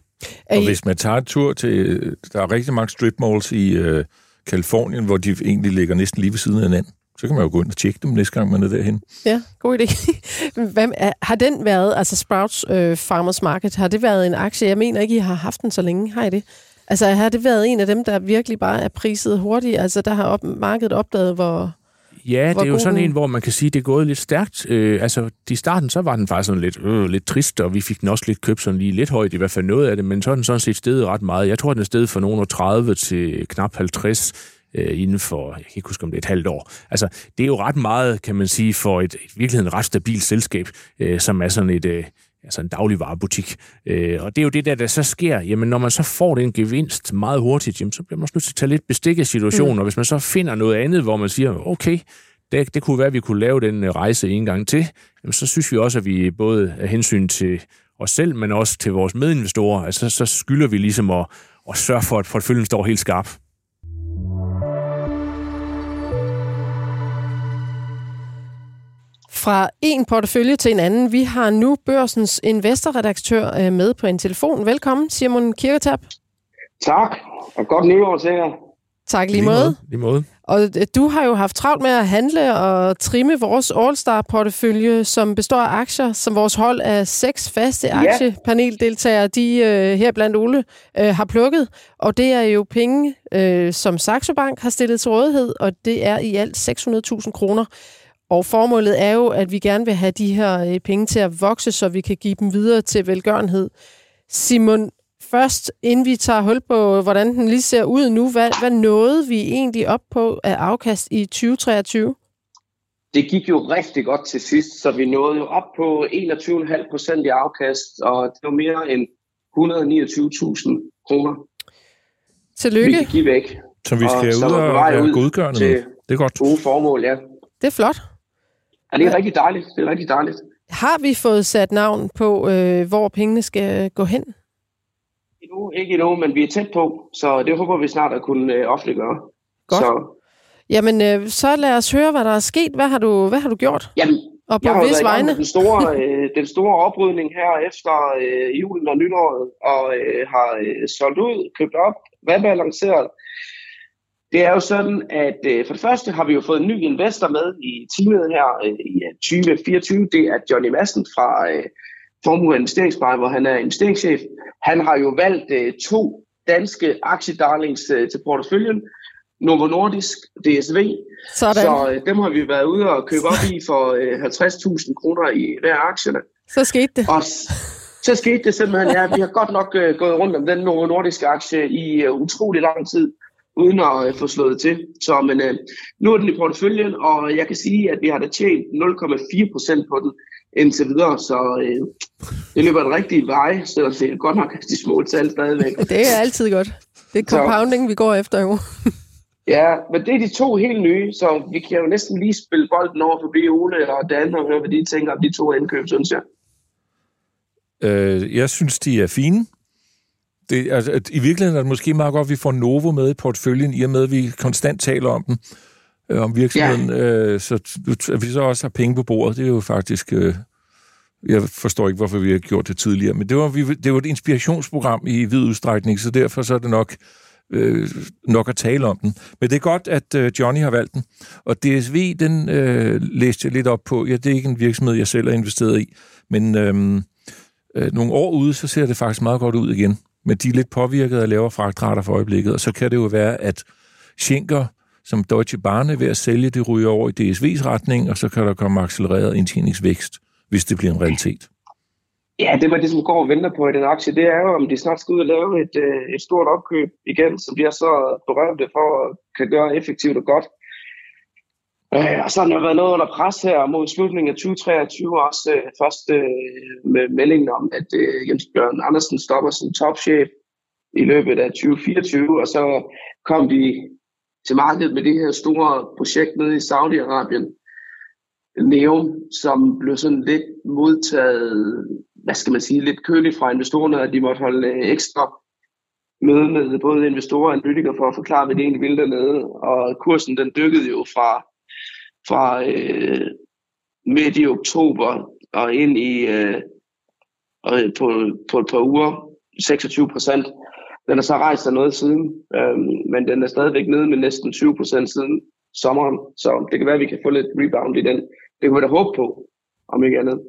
Og hvis man tager et tur til, der er rigtig mange strip malls i øh, Kalifornien, hvor de egentlig ligger næsten lige ved siden af hinanden. Så kan man jo gå ind og tjekke dem næste gang, man er derhen. Ja, god idé. <laughs> Hvem, har den været, altså Sprouts øh, Farmers Market, har det været en aktie? Jeg mener ikke, I har haft den så længe. Har I det? Altså har det været en af dem, der virkelig bare er priset hurtigt? Altså der har op, markedet opdaget, hvor, Ja, det er jo sådan en, hvor man kan sige, at det er gået lidt stærkt. Øh, altså, i starten, så var den faktisk sådan lidt, øh, lidt trist, og vi fik den også lidt købt sådan lige lidt højt, i hvert fald noget af det, men så er den sådan set steget ret meget. Jeg tror, den er steget fra nogen 30 til knap 50 øh, inden for, jeg kan ikke huske, om det er et halvt år. Altså, det er jo ret meget, kan man sige, for et, et virkeligheden ret stabilt selskab, øh, som er sådan et... Øh, altså en dagligvarebutik. Øh, og det er jo det der, der så sker. Jamen, når man så får den gevinst meget hurtigt, jamen, så bliver man også nødt til at tage lidt bestik af situationen, mm. og hvis man så finder noget andet, hvor man siger, okay, det, det kunne være, at vi kunne lave den øh, rejse en gang til, jamen, så synes vi også, at vi både af hensyn til os selv, men også til vores medinvestorer, altså så skylder vi ligesom at, at sørge for, at portføljen står helt skarp. Fra en portefølje til en anden. Vi har nu børsens investorredaktør øh, med på en telefon. Velkommen, Simon Kirketab. Tak, og godt nytår til jer. Tak lige, lige måde. Lige måde. Og øh, du har jo haft travlt med at handle og trimme vores All-Star-portefølje, som består af aktier, som vores hold af seks faste aktiepaneldeltagere, de øh, her blandt Ole, øh, har plukket. Og det er jo penge, øh, som Saxo Bank har stillet til rådighed, og det er i alt 600.000 kroner. Og formålet er jo, at vi gerne vil have de her øh, penge til at vokse, så vi kan give dem videre til velgørenhed. Simon, først, inden vi tager hul på, hvordan den lige ser ud nu, hvad, hvad nåede vi egentlig op på af afkast i 2023? Det gik jo rigtig godt til sidst, så vi nåede jo op på 21,5 procent i afkast, og det var mere end 129.000 kroner. Tillykke. Vi kan give væk. Så vi skal og, ud og være godgørende. Det er godt. Gode formål, ja. Det er flot. Ja, det er rigtig dejligt. Det er rigtig dejligt. Har vi fået sat navn på, øh, hvor pengene skal gå hen? Endnu, ikke endnu, men vi er tæt på, så det håber vi snart at kunne øh, offentliggøre. Godt. Så. Jamen, øh, så lad os høre, hvad der er sket. Hvad har du, hvad har du gjort? Jamen, og på jeg har vegne? Den store, øh, den store oprydning her efter øh, julen og nytåret, og øh, har øh, solgt ud, købt op, rebalanceret, det er jo sådan, at øh, for det første har vi jo fået en ny investor med i teamet her øh, i 2024. Det er Johnny Madsen fra øh, Formue Investeringsbank, hvor han er investeringschef. Han har jo valgt øh, to danske aktiedarlings øh, til porteføljen. Novo Nordisk, DSV. Sådan. Så øh, dem har vi været ude og købe op i for øh, 50.000 kroner i hver aktierne. Så skete det. Og så skete det simpelthen, ja, vi har godt nok øh, gået rundt om den Novo Nordisk aktie i øh, utrolig lang tid uden at øh, få slået til. Så men, øh, nu er den i porteføljen, og jeg kan sige, at vi har da tjent 0,4 procent på den indtil videre, så øh, det løber den rigtige vej, selvom det er godt nok de små tal stadigvæk. <laughs> Det er altid godt. Det er compounding, så. vi går efter jo. <laughs> Ja, men det er de to helt nye, så vi kan jo næsten lige spille bolden over forbi Ole og Dan og høre, hvad de tænker om de to indkøb, synes jeg. Øh, jeg synes, de er fine. Det, altså, I virkeligheden er det måske meget godt, at vi får Novo med i portføljen, i og med, at vi konstant taler om den, øh, om virksomheden. Ja. Øh, så at vi så også har penge på bordet, det er jo faktisk... Øh, jeg forstår ikke, hvorfor vi har gjort det tidligere, men det var, vi, det var et inspirationsprogram i vid udstrækning, så derfor så er det nok øh, nok at tale om den. Men det er godt, at øh, Johnny har valgt den. Og DSV, den øh, læste jeg lidt op på. Ja, det er ikke en virksomhed, jeg selv er investeret i. Men øh, øh, nogle år ude, så ser det faktisk meget godt ud igen. Men de er lidt påvirket af lavere fragtrater for øjeblikket. Og så kan det jo være, at Schenker, som Deutsche Bahn er ved at sælge, det ryger over i DSV's retning, og så kan der komme accelereret indtjeningsvækst, hvis det bliver en realitet. Ja, det var det, som går og venter på i den aktie, det er jo, om de snart skal ud og lave et, øh, et stort opkøb igen, som de er så berømte for at kan gøre effektivt og godt. Øh, og så har der været noget under pres her mod slutningen af 2023, også øh, først øh, med meldingen om, at øh, Jens Bjørn Andersen stopper som topchef i løbet af 2024, og så kom de til markedet med det her store projekt nede i Saudi-Arabien, Neom, som blev sådan lidt modtaget hvad skal man sige, lidt køligt fra investorerne, at de måtte holde øh, ekstra møde med både investorer og analytikere for at forklare, hvad de egentlig ville dernede. Og kursen den dykkede jo fra, fra øh, midt i oktober og ind i øh, og på, på et par uger, 26 procent. Den har så rejst sig noget siden, øh, men den er stadigvæk nede med næsten 20 procent siden sommeren, så det kan være, at vi kan få lidt rebound i den. Det kan vi da håbe på, om ikke andet.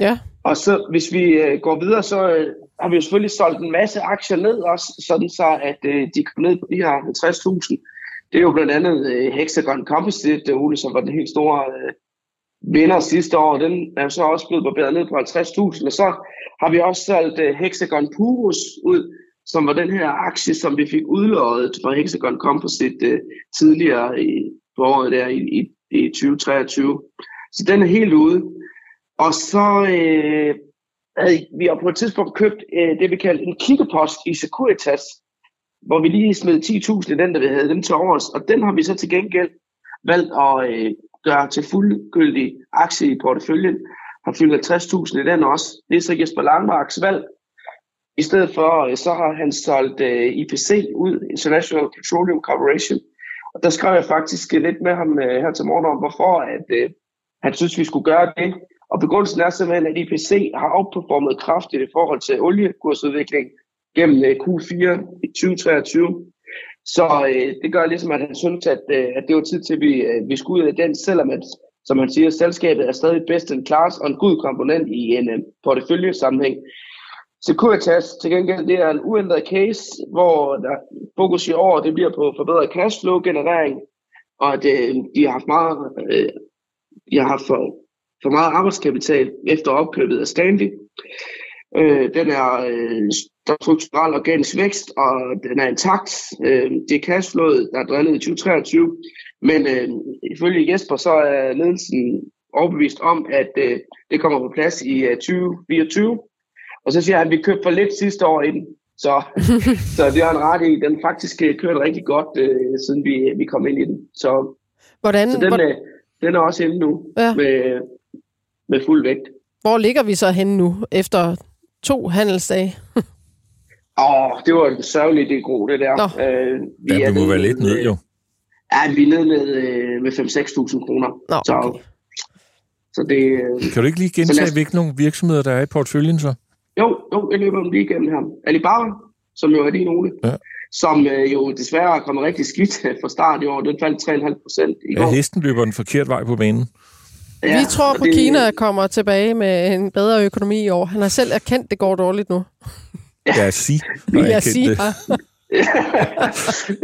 Ja. Og så hvis vi øh, går videre, så øh, har vi jo selvfølgelig solgt en masse aktier ned også, sådan så at øh, de kom ned på de her 50.000. Det er jo blandt andet øh, Hexagon Composite, øh, Ole, som var den helt store øh, vinder sidste år. Den er så også blevet barberet ned på 50.000. Og så har vi også solgt øh, Hexagon Purus ud, som var den her aktie, som vi fik udløjet fra Hexagon Composite øh, tidligere i, på året der i, i, i 2023. Så den er helt ude. Og så øh, havde vi har på et tidspunkt købt øh, det, vi kalder en kiggepost i Securitas, hvor vi lige smed 10.000 i den, der vi havde dem til overs. Og den har vi så til gengæld valgt at øh, gøre til fuldgyldig aktie i porteføljen. Har fyldt 50.000 i den også. Det er så Jesper Langmarks valg. I stedet for, øh, så har han solgt øh, IPC ud, International Petroleum Corporation. Og der skrev jeg faktisk lidt med ham øh, her til morgen om, hvorfor at, øh, han synes, vi skulle gøre det. Og begrundelsen er simpelthen, at IPC har outperformet kraftigt i forhold til oliekursudviklingen, gennem øh, Q4 i 2023. Så øh, det gør ligesom, at han synes, at, øh, at det var tid til, at vi, øh, vi skulle ud af den, selvom at, som man siger, selskabet er stadig best in class og en god komponent i en uh, porteføljesammenhæng. Securitas til gengæld, det er en uændret case, hvor der fokus i år, det bliver på forbedret cashflow-generering, og at øh, de har haft meget, øh, de har haft for, for meget arbejdskapital efter opkøbet af Stanley. Øh, den er øh, strukturel organisk vækst, og den er intakt. Øh, det er cashflowet, der er drillet i 2023. Men øh, ifølge Jesper, så er ledelsen overbevist om, at øh, det kommer på plads i øh, 2024. Og så siger han, at vi købte for lidt sidste år i den. Så, <laughs> så det er en ret i. Den faktisk øh, kørt rigtig godt, øh, siden vi, vi kom ind i den. Så, hvordan, så den, hvordan... Øh, den er også inde nu ja. med, med fuld vægt. Hvor ligger vi så henne nu, efter to handelsdage? <laughs> Åh, oh, det var en sørgelig det gode, det der. Nå. Øh, vi ja, det må være lidt ned, jo. Ja, vi er nede med, øh, med 5-6.000 kroner. Nå, okay. så, så det, øh, kan du ikke lige gentage, hvilke nogle virksomheder, der er i portføljen så? Jo, jo, jeg løber dem lige igennem her. Alibaba, som jo er din Ole, ja. som øh, jo desværre er kommet rigtig skidt <laughs> fra start i år. Den faldt 3,5 procent i ja, hesten løber den forkert vej på banen. Ja, Vi tror på, at Kina kommer tilbage med en bedre økonomi i år. Han har selv erkendt, at det går dårligt nu. Ja, ja sig. Vi er sige.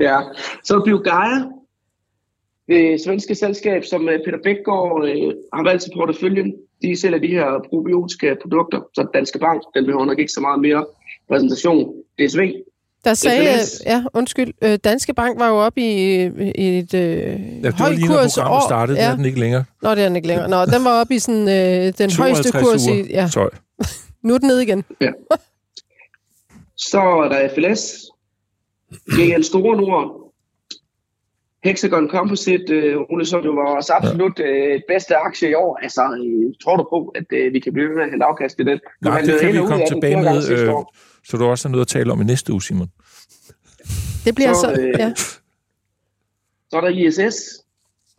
ja, så blev Gaia, det svenske selskab, som øh, Peter Bækgaard øh, har valgt til porteføljen. De sælger de her probiotiske produkter, så Danske Bank, den behøver nok ikke så meget mere præsentation. DSV, der sagde, ja, undskyld, øh, Danske Bank var jo oppe i, i et øh, ja, højt lige, kurs. programmet startede, ja. det er den ikke længere. Nå, det er den ikke længere. Nå, den var oppe i sådan, øh, den <laughs> højeste kurs i... Ja. <laughs> nu er den ned igen. Ja. Så er der FLS, GN Store Nord, Hexagon Composite, øh, Ole, som jo var vores absolut øh, bedste aktie i år. Altså, øh, tror du på, at øh, vi kan blive ved med at hente afkast i den? Nej, det kan vi komme tilbage med, øh, år. Så du også har noget at tale om i næste uge, Simon. Det bliver Så, så... øh, ja. Så er der ISS,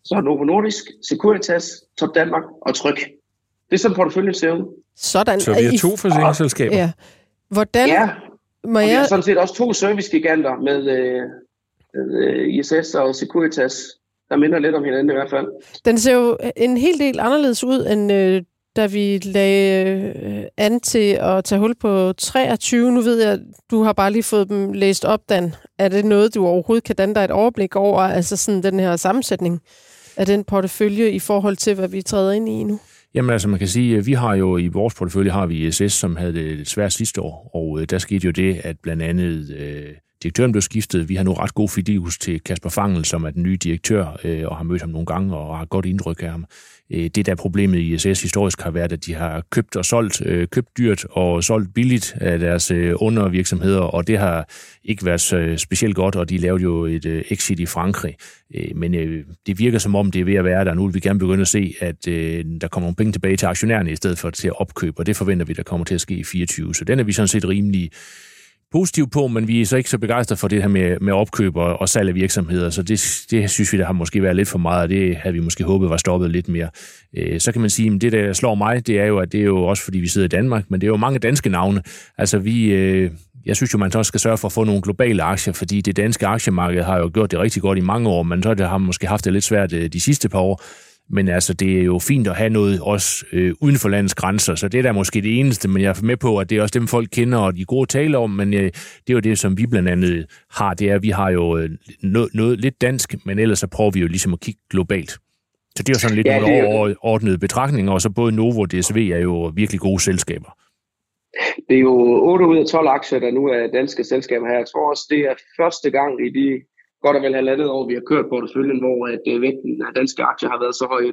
så er Novo Nordisk, Securitas, Top Danmark og Tryk. Det er sådan porteføljen ser ud. Sådan. Så vi har to forsikringsselskaber. Ja. Hvordan Ja, må og vi har jeg... sådan set også to servicegiganter med, øh, med øh, ISS og Securitas, der minder lidt om hinanden i hvert fald. Den ser jo en hel del anderledes ud, end øh, da vi lagde øh, an til at tage hul på 23. Nu ved jeg, du har bare lige fået dem læst op, Dan. Er det noget, du overhovedet kan danne dig et overblik over, altså sådan den her sammensætning af den portefølje i forhold til, hvad vi træder ind i nu? Jamen altså, man kan sige, at vi har jo i vores portefølje har vi ISS, som havde det svært sidste år, og øh, der skete jo det, at blandt andet øh, direktøren blev skiftet. Vi har nu ret god fidus til Kasper Fangel, som er den nye direktør, øh, og har mødt ham nogle gange og har godt indtryk af ham. Øh, det der problemet i ISS historisk har været, at de har købt og solgt, øh, købt dyrt og solgt billigt af deres øh, undervirksomheder, og det har ikke været specielt godt, og de lavede jo et exit i Frankrig. Men det virker som om, det er ved at være der. Nu vil vi gerne begynde at se, at der kommer nogle penge tilbage til aktionærerne, i stedet for til at opkøbe, og det forventer vi, der kommer til at ske i 24. Så den er vi sådan set rimelig positivt på, men vi er så ikke så begejstrede for det her med, med opkøb og, og salg af virksomheder, så det, det synes vi, der har måske været lidt for meget, og det havde vi måske håbet var stoppet lidt mere. Øh, så kan man sige, at det, der slår mig, det er jo, at det er jo også, fordi vi sidder i Danmark, men det er jo mange danske navne. Altså vi, øh, jeg synes jo, man så også skal sørge for at få nogle globale aktier, fordi det danske aktiemarked har jo gjort det rigtig godt i mange år, men så har det måske haft det lidt svært øh, de sidste par år. Men altså, det er jo fint at have noget også øh, uden for landets grænser, så det er da måske det eneste, men jeg er med på, at det er også dem, folk kender, og de er gode at tale om, men øh, det er jo det, som vi blandt andet har, det er, at vi har jo øh, noget, noget lidt dansk, men ellers så prøver vi jo ligesom at kigge globalt. Så det er jo sådan lidt Ja, nogle overordnede betragtninger, og så både Novo og DSV er jo virkelig gode selskaber. Det er jo 8 ud af 12 aktier, der nu er danske selskaber her. Jeg tror også, det er første gang i de godt og vel halvandet år, vi har kørt porteføljen, hvor at øh, vægten af danske aktier har været så høj.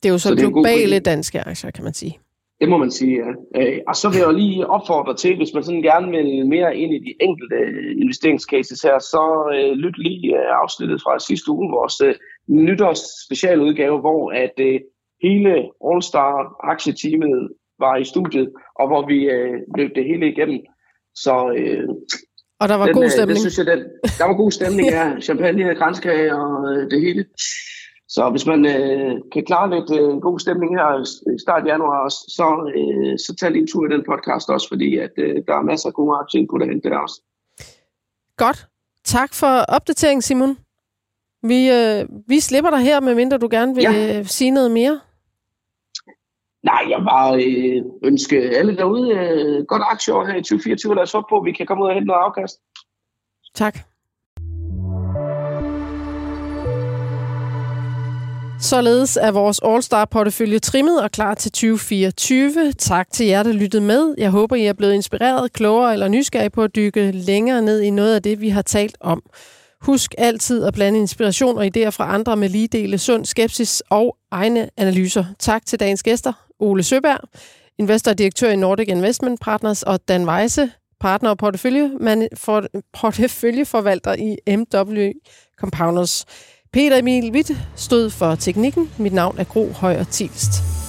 Det er jo så, Så globale danske aktier, kan man sige. Det må man sige, ja. Øh, Og så vil jeg lige opfordre til, hvis man sådan gerne vil mere ind i de enkelte øh, investeringscases her, så øh, lyt lige øh, afsnittet fra sidste uge, vores øh, nytårs specialudgave, hvor at øh, hele All-Star aktieteamet var i studiet, og hvor vi øh, løb det hele igennem. Så øh, Og der var den, god øh, stemning. Den, synes jeg, den, der var god stemning, ja. <laughs> Champagne, grænskage og øh, det hele. Så hvis man øh, kan klare lidt øh, god stemning her i start januar, så, øh, så tag lige en tur i den podcast også, fordi at, øh, der er masser af gode aktieinput at hente der også. Godt. Tak for opdateringen, Simon. Vi, øh, vi slipper dig her, medmindre du gerne vil Ja. ja. sige noget mere. Nej, jeg bare øh, ønske alle derude øh, godt aktieår her i 2024. Lad os håbe på, at vi kan komme ud og hente noget afkast. Tak. Således er vores All-Star-portefølje trimmet og klar til 2024. Tak til jer, der lyttede med. Jeg håber, I er blevet inspireret, klogere eller nysgerrige på at dykke længere ned i noget af det, vi har talt om. Husk altid at blande inspiration og idéer fra andre med lige dele sund skepsis og egne analyser. Tak til dagens gæster, Ole Søberg, investor og direktør i Nordic Investment Partners, og Dan Weise, partner og portefølje, man, for, porteføljeforvalter i MW Compounders. Peter Emil Witt stod for teknikken. Mit navn er Gro Højer Tilst.